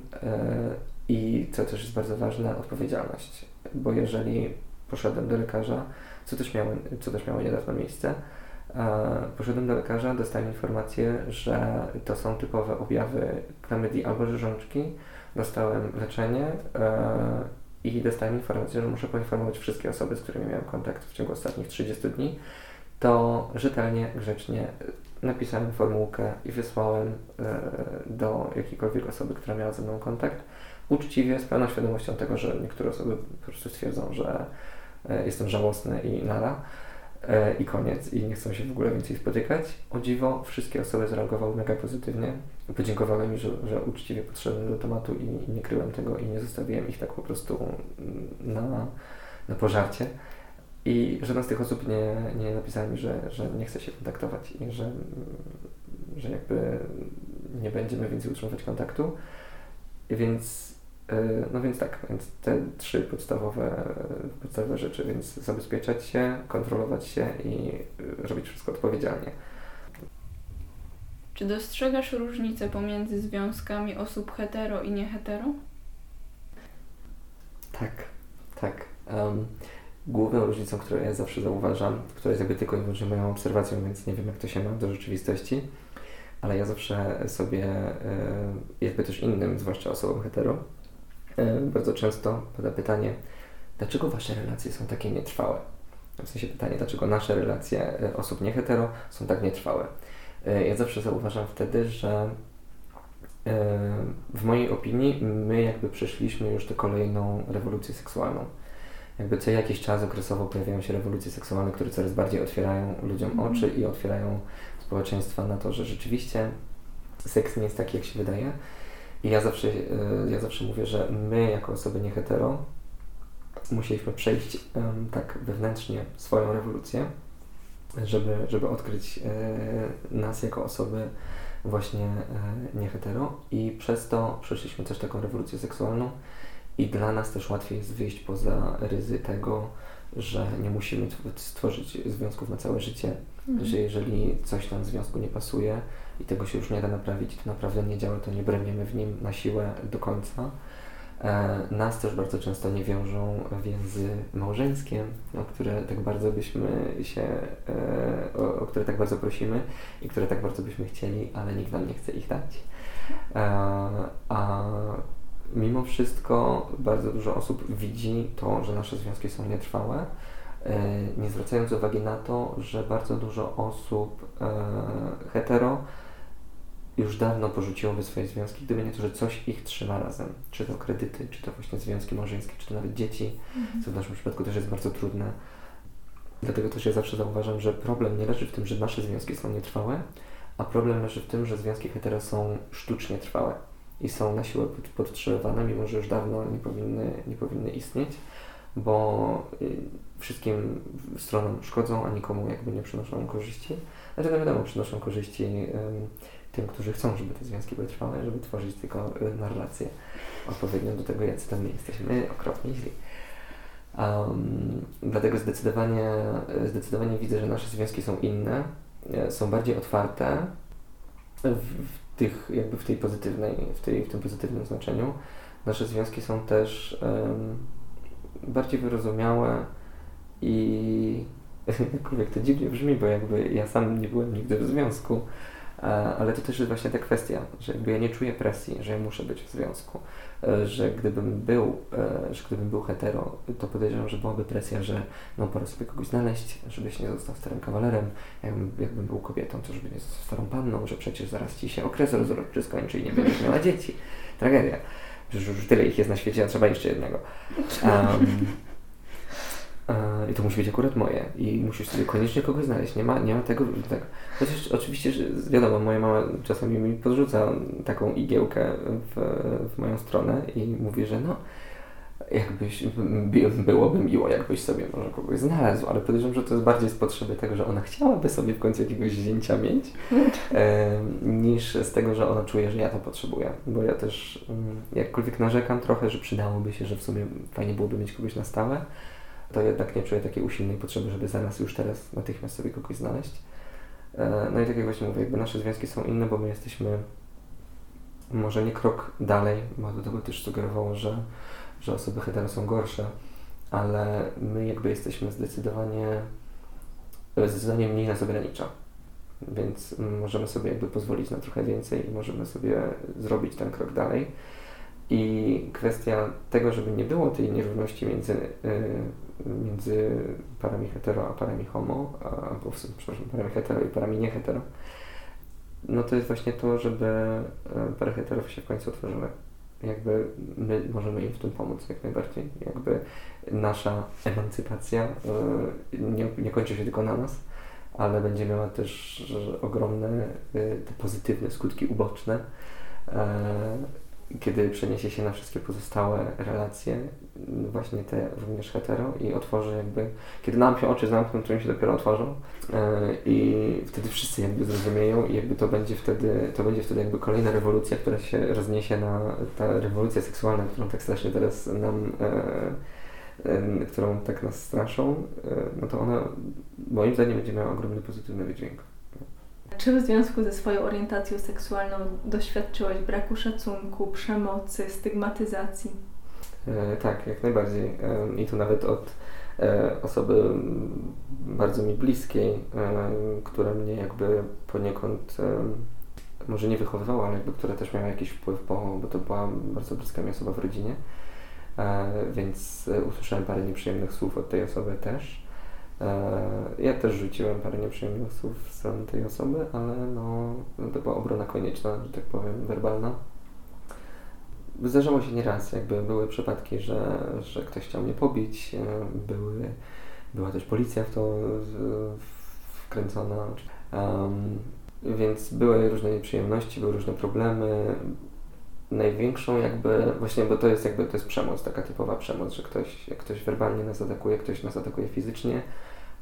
i co też jest bardzo ważne, odpowiedzialność. Bo jeżeli poszedłem do lekarza, co też miało, co też miało niedawno miejsce, poszedłem do lekarza, dostałem informację, że to są typowe objawy klamydii albo rzeżączki. Dostałem leczenie e, i dostałem informację, że muszę poinformować wszystkie osoby, z którymi miałem kontakt w ciągu ostatnich 30 dni. To rzetelnie, grzecznie napisałem formułkę i wysłałem e, do jakiejkolwiek osoby, która miała ze mną kontakt uczciwie, z pełną świadomością tego, że niektóre osoby po prostu stwierdzą, że e, jestem żałosny i nara e, i koniec i nie chcą się w ogóle więcej spotykać. O dziwo, wszystkie osoby zareagowały mega pozytywnie. Podziękowały mi, że, że uczciwie podszedłem do tematu i, nie kryłem tego i nie zostawiłem ich tak po prostu na, na pożarcie. I żadna z tych osób nie, nie napisała mi, że, że nie chce się kontaktować i że, że jakby nie będziemy więcej utrzymywać kontaktu. Więc E, no więc tak, więc te trzy podstawowe, podstawowe rzeczy, więc zabezpieczać się, kontrolować się i e, robić wszystko odpowiedzialnie. Czy dostrzegasz różnicę pomiędzy związkami osób hetero i niehetero? Tak, tak. Um, główną różnicą, którą ja zawsze zauważam, która jest jakby tylko i wyłącznie moją obserwacją, więc nie wiem jak to się ma do rzeczywistości, ale ja zawsze sobie, e, jakby też innym, zwłaszcza osobom hetero, E, bardzo często pada pytanie, dlaczego wasze relacje są takie nietrwałe? W sensie pytanie, dlaczego nasze relacje e, osób niehetero są tak nietrwałe? E, ja zawsze zauważam wtedy, że w mojej opinii my jakby przeszliśmy już tę kolejną rewolucję seksualną. Jakby co jakiś czas okresowo pojawiają się rewolucje seksualne, które coraz bardziej otwierają ludziom mm. oczy i otwierają społeczeństwa na to, że rzeczywiście seks nie jest taki, jak się wydaje, i ja zawsze, e, ja zawsze mówię, że my jako osoby niehetero musieliśmy przejść tak wewnętrznie swoją rewolucję, żeby, żeby odkryć e, nas jako osoby właśnie e, niehetero i przez to przeszliśmy też taką rewolucję seksualną i dla nas też łatwiej jest wyjść poza ryzy tego, że nie musimy stworzyć związków na całe życie, mhm. że jeżeli coś tam w związku nie pasuje, i tego się już nie da naprawić, to naprawdę nie działa, to nie broniemy w nim na siłę do końca. E, nas też bardzo często nie wiążą więzy małżeńskie, o które tak bardzo byśmy się, e, o, o które tak bardzo prosimy i które tak bardzo byśmy chcieli, ale nikt nam nie chce ich dać. E, a mimo wszystko bardzo dużo osób widzi to, że nasze związki są nietrwałe, nie zwracając uwagi na to, że bardzo dużo osób hetero już dawno porzuciłoby swoje związki, gdyby nie to, że coś ich trzyma razem. Czy to kredyty, czy to właśnie związki małżeńskie, czy to nawet dzieci, mhm. co w naszym przypadku też jest bardzo trudne. Dlatego też ja zawsze zauważam, że problem nie leży w tym, że nasze związki są nietrwałe, a problem leży w tym, że związki hetero są sztucznie trwałe i są na siłę podtrzymywane, mimo że już dawno nie powinny, nie powinny istnieć, bo y, wszystkim stronom szkodzą, a nikomu jakby nie przynoszą korzyści. Dlatego wiadomo, przynoszą korzyści tym, którzy chcą, żeby te związki były trwałe, żeby tworzyć tylko y, narrację odpowiednią do tego, jacy tam my jesteśmy okropnie źli. Um, dlatego zdecydowanie, zdecydowanie widzę, że nasze związki są inne, e, są bardziej otwarte w, w, tych, jakby w tej pozytywnej, w, tej, w tym pozytywnym znaczeniu. Nasze związki są też um, bardziej wyrozumiałe i (laughs) jakkolwiek to dziwnie brzmi, bo jakby ja sam nie byłem nigdy w związku, ale to też jest właśnie ta kwestia, że jakby ja nie czuję presji, że ja muszę być w związku, e, że gdybym był, e, że gdybym był hetero, to podejrzewam, że byłaby presja, że no pora sobie kogoś znaleźć, żebyś nie został starym kawalerem, jakbym, jakbym był kobietą, to żeby nie został starą panną, że przecież zaraz ci się okres rozrodczy skończy i nie będziesz miała dzieci. Tragedia. Przecież już tyle ich jest na świecie, a trzeba jeszcze jednego. Um, I to musi być akurat moje. I musisz sobie koniecznie kogoś znaleźć. Nie ma, nie ma tego. Tak. Chociaż oczywiście, że wiadomo, moja mama czasami mi podrzuca taką igiełkę w, w moją stronę i mówi, że no, jakbyś, byłoby miło, jakbyś sobie może kogoś znalazł, ale podejrzewam, że to jest bardziej z potrzeby tego, że ona chciałaby sobie w końcu jakiegoś zdjęcia mieć, (laughs) e, niż z tego, że ona czuje, że ja to potrzebuję. Bo ja też mm, jakkolwiek narzekam trochę, że przydałoby się, że w sumie fajnie byłoby mieć kogoś na stałe, to jednak nie czuję takiej usilnej potrzeby, żeby zaraz już teraz natychmiast sobie kogoś znaleźć. E, no i tak jak właśnie mówię, jakby nasze związki są inne, bo my jesteśmy może nie krok dalej, bo do tego też sugerowało, że że osoby hetero są gorsze, ale my jakby jesteśmy zdecydowanie, zdecydowanie mniej nas ogranicza. Więc możemy sobie jakby pozwolić na trochę więcej i możemy sobie zrobić ten krok dalej. I kwestia tego, żeby nie było tej nierówności między, y, między parami hetero a parami homo, albo przepraszam, parami hetero i parami nie hetero, no to jest właśnie to, żeby y, pary heterów się w końcu otworzyły jakby my możemy im w tym pomóc jak najbardziej. Jakby nasza emancypacja y, nie, nie kończy się tylko na nas, ale będzie miała też ogromne y, te pozytywne skutki uboczne, e, kiedy przeniesie się na wszystkie pozostałe relacje, właśnie te również hetero i otworzy jakby, kiedy nam się oczy zamkną, to im się dopiero otworzą e, i wtedy wszyscy jakby zrozumieją i jakby to będzie wtedy, to będzie wtedy jakby kolejna rewolucja, która się rozniesie na, ta rewolucja seksualna, którą tak strasznie teraz nam e, którą tak nas straszą, e, no to ona moim zdaniem będzie miała ogromny pozytywny wydźwięk. Czy w związku ze swoją orientacją seksualną doświadczyłeś braku szacunku, przemocy, stygmatyzacji? E, tak, jak najbardziej. E, I to nawet od e, osoby bardzo mi bliskiej, e, która mnie jakby poniekąd e, może nie wychowywała, ale jakby która też miała jakiś wpływ, bo, bo to była bardzo bliska mi osoba w rodzinie. E, więc usłyszałem parę nieprzyjemnych słów od tej osoby też. E, ja też rzuciłem parę nieprzyjemnych słów w stronę tej osoby, ale no, to była obrona konieczna, że tak powiem, werbalna. Zdarzało się nieraz, jakby były przypadki, że, że ktoś chciał mnie pobić, e, były, była też policja w to wkręcona, um, więc były różne nieprzyjemności, były różne problemy. Największą jakby, właśnie, bo to jest jakby, to jest przemoc, taka typowa przemoc, że ktoś, ktoś werbalnie nas atakuje, ktoś nas atakuje fizycznie,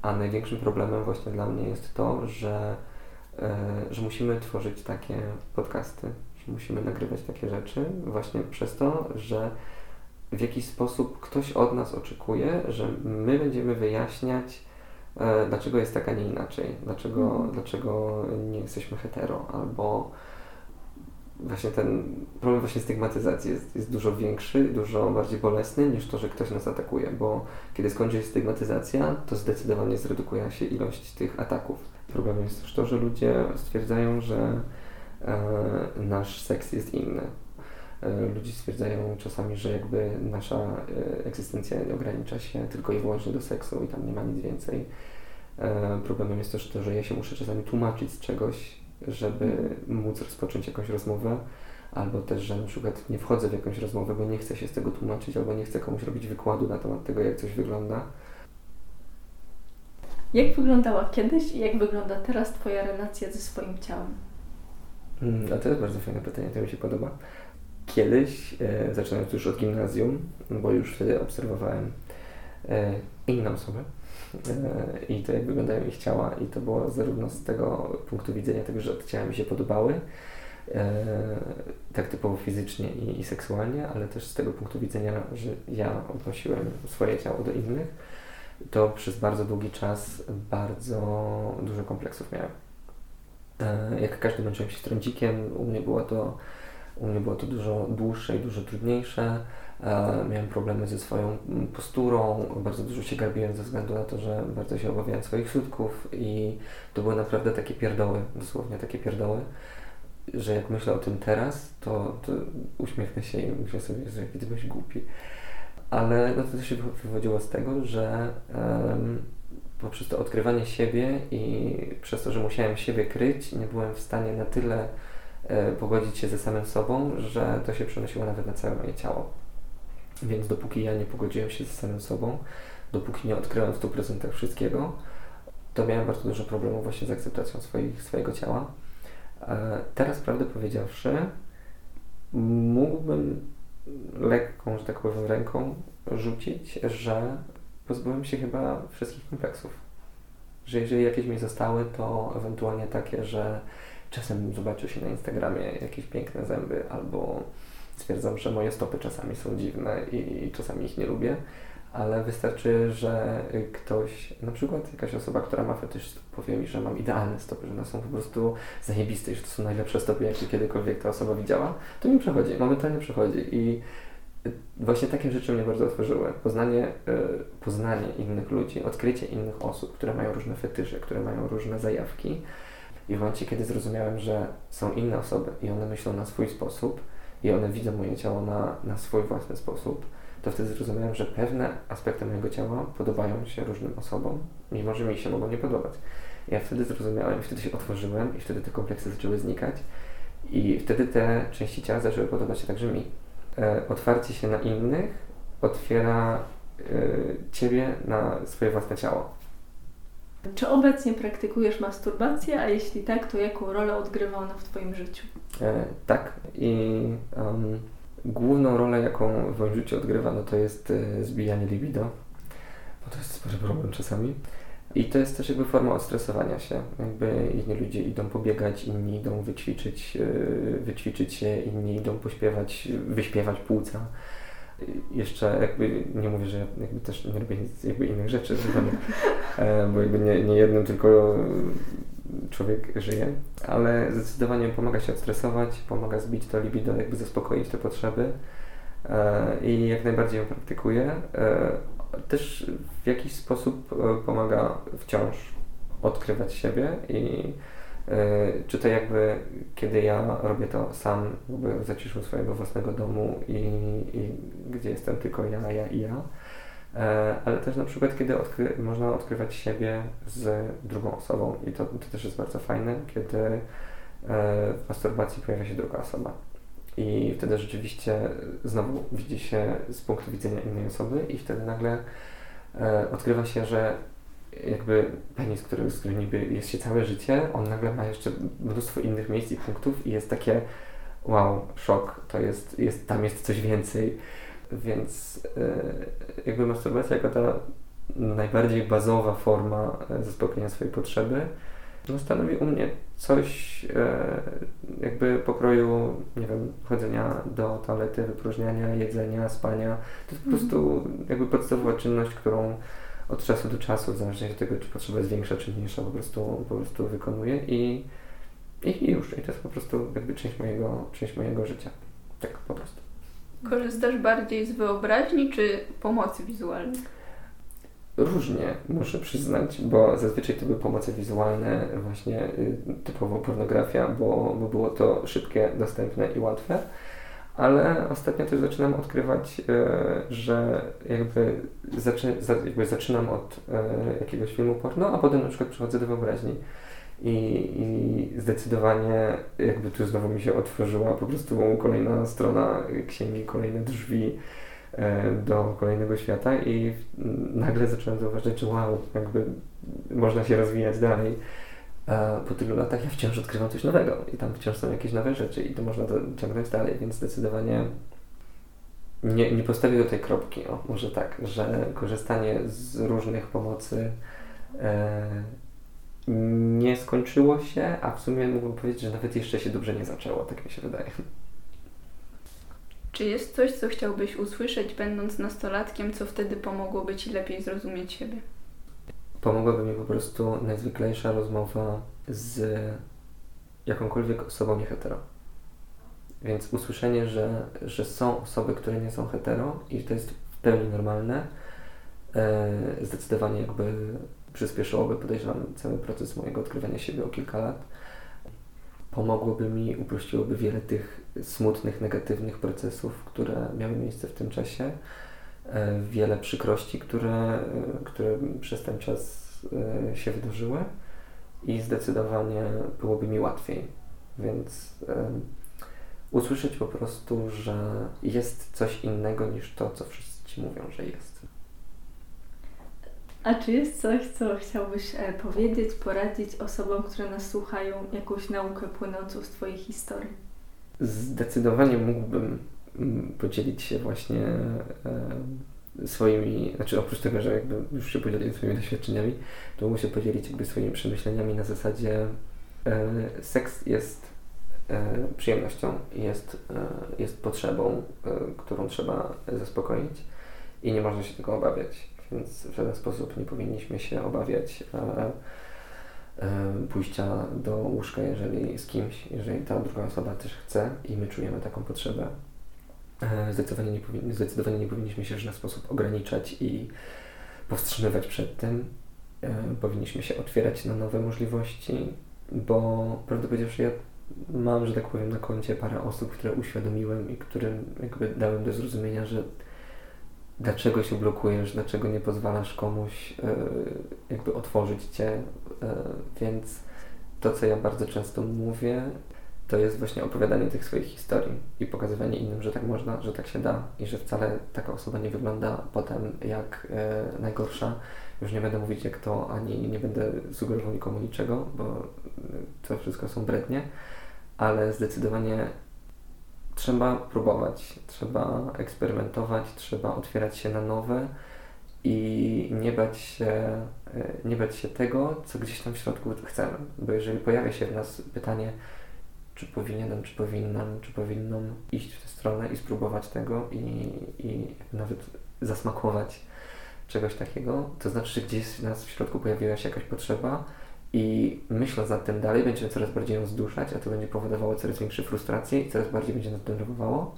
a największym problemem właśnie dla mnie jest to, że, e, że musimy tworzyć takie podcasty, że musimy nagrywać takie rzeczy właśnie przez to, że w jakiś sposób ktoś od nas oczekuje, że my będziemy wyjaśniać, e, dlaczego jest tak, a nie inaczej, dlaczego, mm. dlaczego nie jesteśmy hetero, albo właśnie ten problem właśnie stygmatyzacji jest, jest dużo większy, dużo bardziej bolesny niż to, że ktoś nas atakuje, bo kiedy skończy się stygmatyzacja, to zdecydowanie zredukuje się ilość tych ataków. Problemem jest też to, że ludzie stwierdzają, że e, nasz seks jest inny. E, ludzie stwierdzają czasami, że jakby nasza e, egzystencja ogranicza się tylko i wyłącznie do seksu i tam nie ma nic więcej. E, problemem jest też to, że ja się muszę czasami tłumaczyć z czegoś, żeby móc rozpocząć jakąś rozmowę, albo też, że na przykład nie wchodzę w jakąś rozmowę, bo nie chcę się z tego tłumaczyć, albo nie chcę komuś robić wykładu na temat tego, jak coś wygląda. Jak wyglądała kiedyś i jak wygląda teraz Twoja relacja ze swoim ciałem? Mm, a to jest bardzo fajne pytanie, to mi się podoba. Kiedyś, e, zaczynając już od gimnazjum, bo już wtedy obserwowałem e, inną osobę, E, i to jak wyglądają ich ciała i to było zarówno z tego punktu widzenia tego, że te ciała mi się podobały, e, tak typowo fizycznie i, i, seksualnie, ale też z tego punktu widzenia, że ja odnosiłem swoje ciało do innych, to przez bardzo długi czas bardzo dużo kompleksów miałem. E, jak każdy męczyłem się trądzikiem, u mnie było to, u mnie było to dużo dłuższe i dużo trudniejsze E, miałem problemy ze swoją posturą, bardzo dużo się garbiłem ze względu na to, że bardzo się obawiałem swoich środków i to były naprawdę takie pierdoły, dosłownie takie pierdoły, że jak myślę o tym teraz, to, to uśmiechnę się i myślę sobie, że jaki głupi. Ale no to się wywodziło z tego, że um, poprzez to odkrywanie siebie i przez to, że musiałem siebie kryć, nie byłem w stanie na tyle pogodzić się ze samym sobą, że to się przenosiło nawet na całe moje ciało. Więc dopóki ja nie pogodziłem się z samym sobą, dopóki nie odkryłem w 100% wszystkiego, to miałem bardzo dużo problemów właśnie z akceptacją swoich, swojego ciała. E, teraz, prawdę powiedziawszy, mógłbym lekką, że tak powiem, ręką rzucić, że pozbyłem się chyba wszystkich kompleksów. Że jeżeli jakieś mi zostały, to ewentualnie takie, że czasem zobaczył się na Instagramie jakieś piękne zęby, albo stwierdzam, że moje stopy czasami są dziwne i czasami ich nie lubię, ale wystarczy, że ktoś, na przykład jakaś osoba, która ma fetysz, powie mi, że mam idealne stopy, że one są po prostu zajebiste i że to są najlepsze stopy, jakie kiedykolwiek ta osoba widziała, to mi przechodzi, momentalnie przechodzi i właśnie takie rzeczy mnie bardzo otworzyły. Poznanie, e, poznanie innych ludzi, odkrycie innych osób, które mają różne fetysze, które mają różne zajawki. I w momencie, kiedy zrozumiałem, że są inne osoby i one myślą na swój sposób i one widzą moje ciało na, na swój własny sposób, to wtedy zrozumiałem, że pewne aspekty mojego ciała podobają się różnym osobom, mimo że mi się mogą nie podobać. Ja wtedy zrozumiałem, wtedy się otworzyłem i wtedy te kompleksy zaczęły znikać i wtedy te części ciała zaczęły podobać się także mi. E, otwarcie się na innych otwiera e, ciebie na swoje własne ciało. Czy obecnie praktykujesz masturbację, a jeśli tak, to jaką rolę odgrywa ona w Twoim życiu? E, tak i um, główną rolę, jaką w moim życiu odgrywa, no to jest e, zbijanie libido, bo to jest spory problem czasami. I to jest też jakby forma odstresowania się. Jakby inni ludzie idą pobiegać, inni idą wyćwiczyć, e, wyćwiczyć się, inni idą pośpiewać, wyśpiewać płuca. Jeszcze jakby nie mówię, że jakby też nie robię nic jakby innych rzeczy, e, bo jakby nie, nie jednym tylko człowiek żyje, ale zdecydowanie pomaga się odstresować, pomaga zbić to libido, jakby zaspokoić te potrzeby e, i jak najbardziej ją praktykuję. E, też w jakiś sposób pomaga wciąż odkrywać siebie i czy to jakby, kiedy ja robię to sam, jakby w zaciszu swojego własnego domu i, i gdzie jestem tylko ja, ja i ja, E, ale też na przykład, kiedy odkry można odkrywać siebie z drugą osobą i to, to też jest bardzo fajne, kiedy e, w masturbacji pojawia się druga osoba. I wtedy rzeczywiście znowu widzi się z punktu widzenia innej osoby i wtedy nagle e, odkrywa się, że jakby penis, który, z którym niby jest się całe życie, on nagle ma jeszcze mnóstwo innych miejsc i punktów i jest takie wow, szok, to jest, jest tam jest coś więcej. Więc e, jakby masturbacja jako ta najbardziej bazowa forma e, zaspokojenia swojej potrzeby no stanowi u mnie coś e, jakby pokroju, nie wiem, chodzenia do toalety, wypróżniania, jedzenia, spania. To jest po mhm. prostu jakby podstawowa czynność, którą od czasu do czasu, w zależności od tego, czy potrzeba jest większa, czy mniejsza, po prostu, po prostu wykonuję i, i już. I to jest po prostu jakby część mojego, część mojego życia. Tak po prostu. Korzystasz bardziej z wyobraźni czy pomocy wizualnej? Różnie, muszę przyznać, bo zazwyczaj to były pomoce wizualne, właśnie y, typowo pornografia, bo, bo było to szybkie, dostępne i łatwe. Ale ostatnio też zaczynam odkrywać, y, że jakby, zaczy, jakby zaczynam od y, jakiegoś filmu porno, a potem na przykład przechodzę do wyobraźni. I, I, zdecydowanie jakby tu znowu mi się otworzyła po prostu kolejna strona księgi, kolejne drzwi e, do kolejnego świata i nagle zacząłem zauważyć, że wow, jakby można się rozwijać dalej. A po tylu latach ja wciąż odkrywam coś nowego i tam wciąż są jakieś nowe rzeczy i to można to ciągnąć dalej, więc zdecydowanie nie, nie postawię do tej kropki, o, może tak, że korzystanie z różnych pomocy e, nie skończyło się, a w sumie mógłbym powiedzieć, że nawet jeszcze się dobrze nie zaczęło, tak mi się wydaje. Czy jest coś, co chciałbyś usłyszeć, będąc nastolatkiem, co wtedy pomogłoby Ci lepiej zrozumieć siebie? Pomogłaby mi po prostu najzwyklejsza rozmowa z jakąkolwiek osobą nie hetero. Więc usłyszenie, że, że są osoby, które nie są hetero i to jest w pełni normalne, e, zdecydowanie jakby przyspieszyłoby, podejrzewam, cały proces mojego odkrywania siebie o kilka lat. Pomogłoby mi, uprościłoby wiele tych smutnych, negatywnych procesów, które miały miejsce w tym czasie. E, wiele przykrości, które, e, które przez ten czas e, się wydarzyły i zdecydowanie byłoby mi łatwiej. Więc usłyszeć po prostu, że jest coś innego niż to, co wszyscy ci mówią, że jest. A czy jest coś, co chciałbyś powiedzieć, poradzić osobom, które nas słuchają, jakąś naukę płynącą z Twojej historii? Zdecydowanie mógłbym podzielić się właśnie swoimi, znaczy oprócz tego, że jakby już się podzieliłem swoimi doświadczeniami, to mógłbym się podzielić jakby swoimi przemyśleniami na zasadzie e, seks jest e, przyjemnością, jest, e, jest potrzebą, którą trzeba zaspokoić i nie można się tego obawiać, więc w żaden sposób nie powinniśmy się obawiać pójścia do łóżka, jeżeli z kimś, jeżeli ta druga osoba też chce i my czujemy taką potrzebę. E, Zdecydowanie nie, zdecydowanie nie powinniśmy się w żaden sposób ograniczać i powstrzymywać przed tym. E, Powinniśmy się otwierać na nowe możliwości, bo prawdę powiedziawszy, ja mam, że tak powiem, na koncie parę osób, które uświadomiłem i którym jakby dałem do zrozumienia, że dlaczego się blokujesz, dlaczego nie pozwalasz komuś e, jakby otworzyć cię, więc to, co ja bardzo często mówię, to jest właśnie opowiadanie tych swoich historii i pokazywanie innym, że tak można, że tak się da i że wcale taka osoba nie wygląda potem jak e, najgorsza. Już nie będę mówić jak to, ani nie będę sugerował nikomu niczego, bo e, to wszystko są brednie, ale zdecydowanie trzeba próbować, trzeba eksperymentować, trzeba otwierać się na nowe i nie bać się, e, nie bać się tego, co gdzieś tam w środku chcemy. Bo jeżeli pojawia się w nas pytanie, czy powinienem, czy powinnam, czy powinnam iść w tę stronę i spróbować tego i, i nawet zasmakować czegoś takiego, to znaczy, że gdzieś w nas w środku pojawiła się jakaś potrzeba i myśląc nad tym dalej, będziemy coraz bardziej ją zduszać, a to będzie powodowało coraz większe frustracje i coraz bardziej będzie nas denerwowało,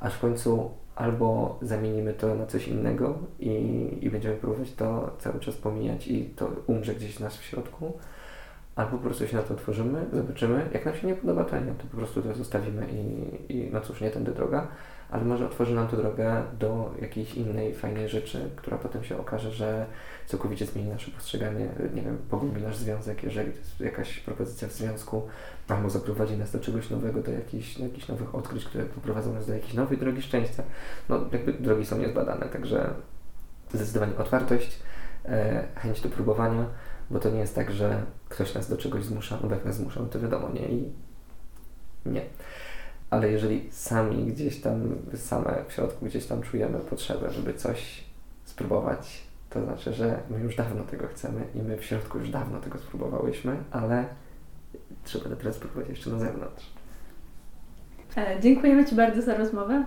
aż w końcu albo zamienimy to na coś innego i, i będziemy próbować to cały czas pomijać i to umrze gdzieś w nas w środku, albo po prostu się na to otworzymy, zobaczymy, jak nam się nie podoba, to nie, to po prostu to zostawimy i, i no cóż, nie tędy droga, ale może otworzy nam to drogę do jakiejś innej, fajnej rzeczy, która potem się okaże, że całkowicie zmieni nasze postrzeganie, nie wiem, pogłębi nasz związek, jeżeli to jest jakaś propozycja w związku, albo zaprowadzi nas do czegoś nowego, do jakichś, jakichś nowych odkryć, które poprowadzą nas do jakiejś nowej drogi szczęścia. No, jakby drogi są niezbadane, także zdecydowanie otwartość, e, chęć do próbowania, bo to nie jest tak, że ktoś nas do czegoś zmusza, no jak nas zmusza, no to wiadomo, nie i nie. Ale jeżeli sami gdzieś tam, same w środku gdzieś tam czujemy potrzebę, żeby coś spróbować, to znaczy, że my już dawno tego chcemy i my w środku już dawno tego spróbowałyśmy, ale trzeba to teraz spróbować jeszcze na zewnątrz. E, dziękujemy Ci bardzo za rozmowę.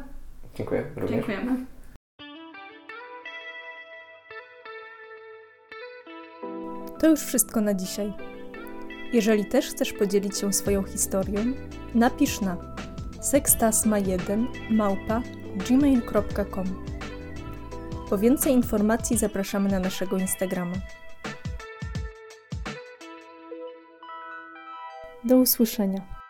Dziękuję również. Dziękujemy. To już wszystko na dzisiaj. Jeżeli też chcesz podzielić się swoją historią, napisz na sekstasma1 małpa gmail.com. Po więcej informacji zapraszamy na naszego Instagrama. Do usłyszenia.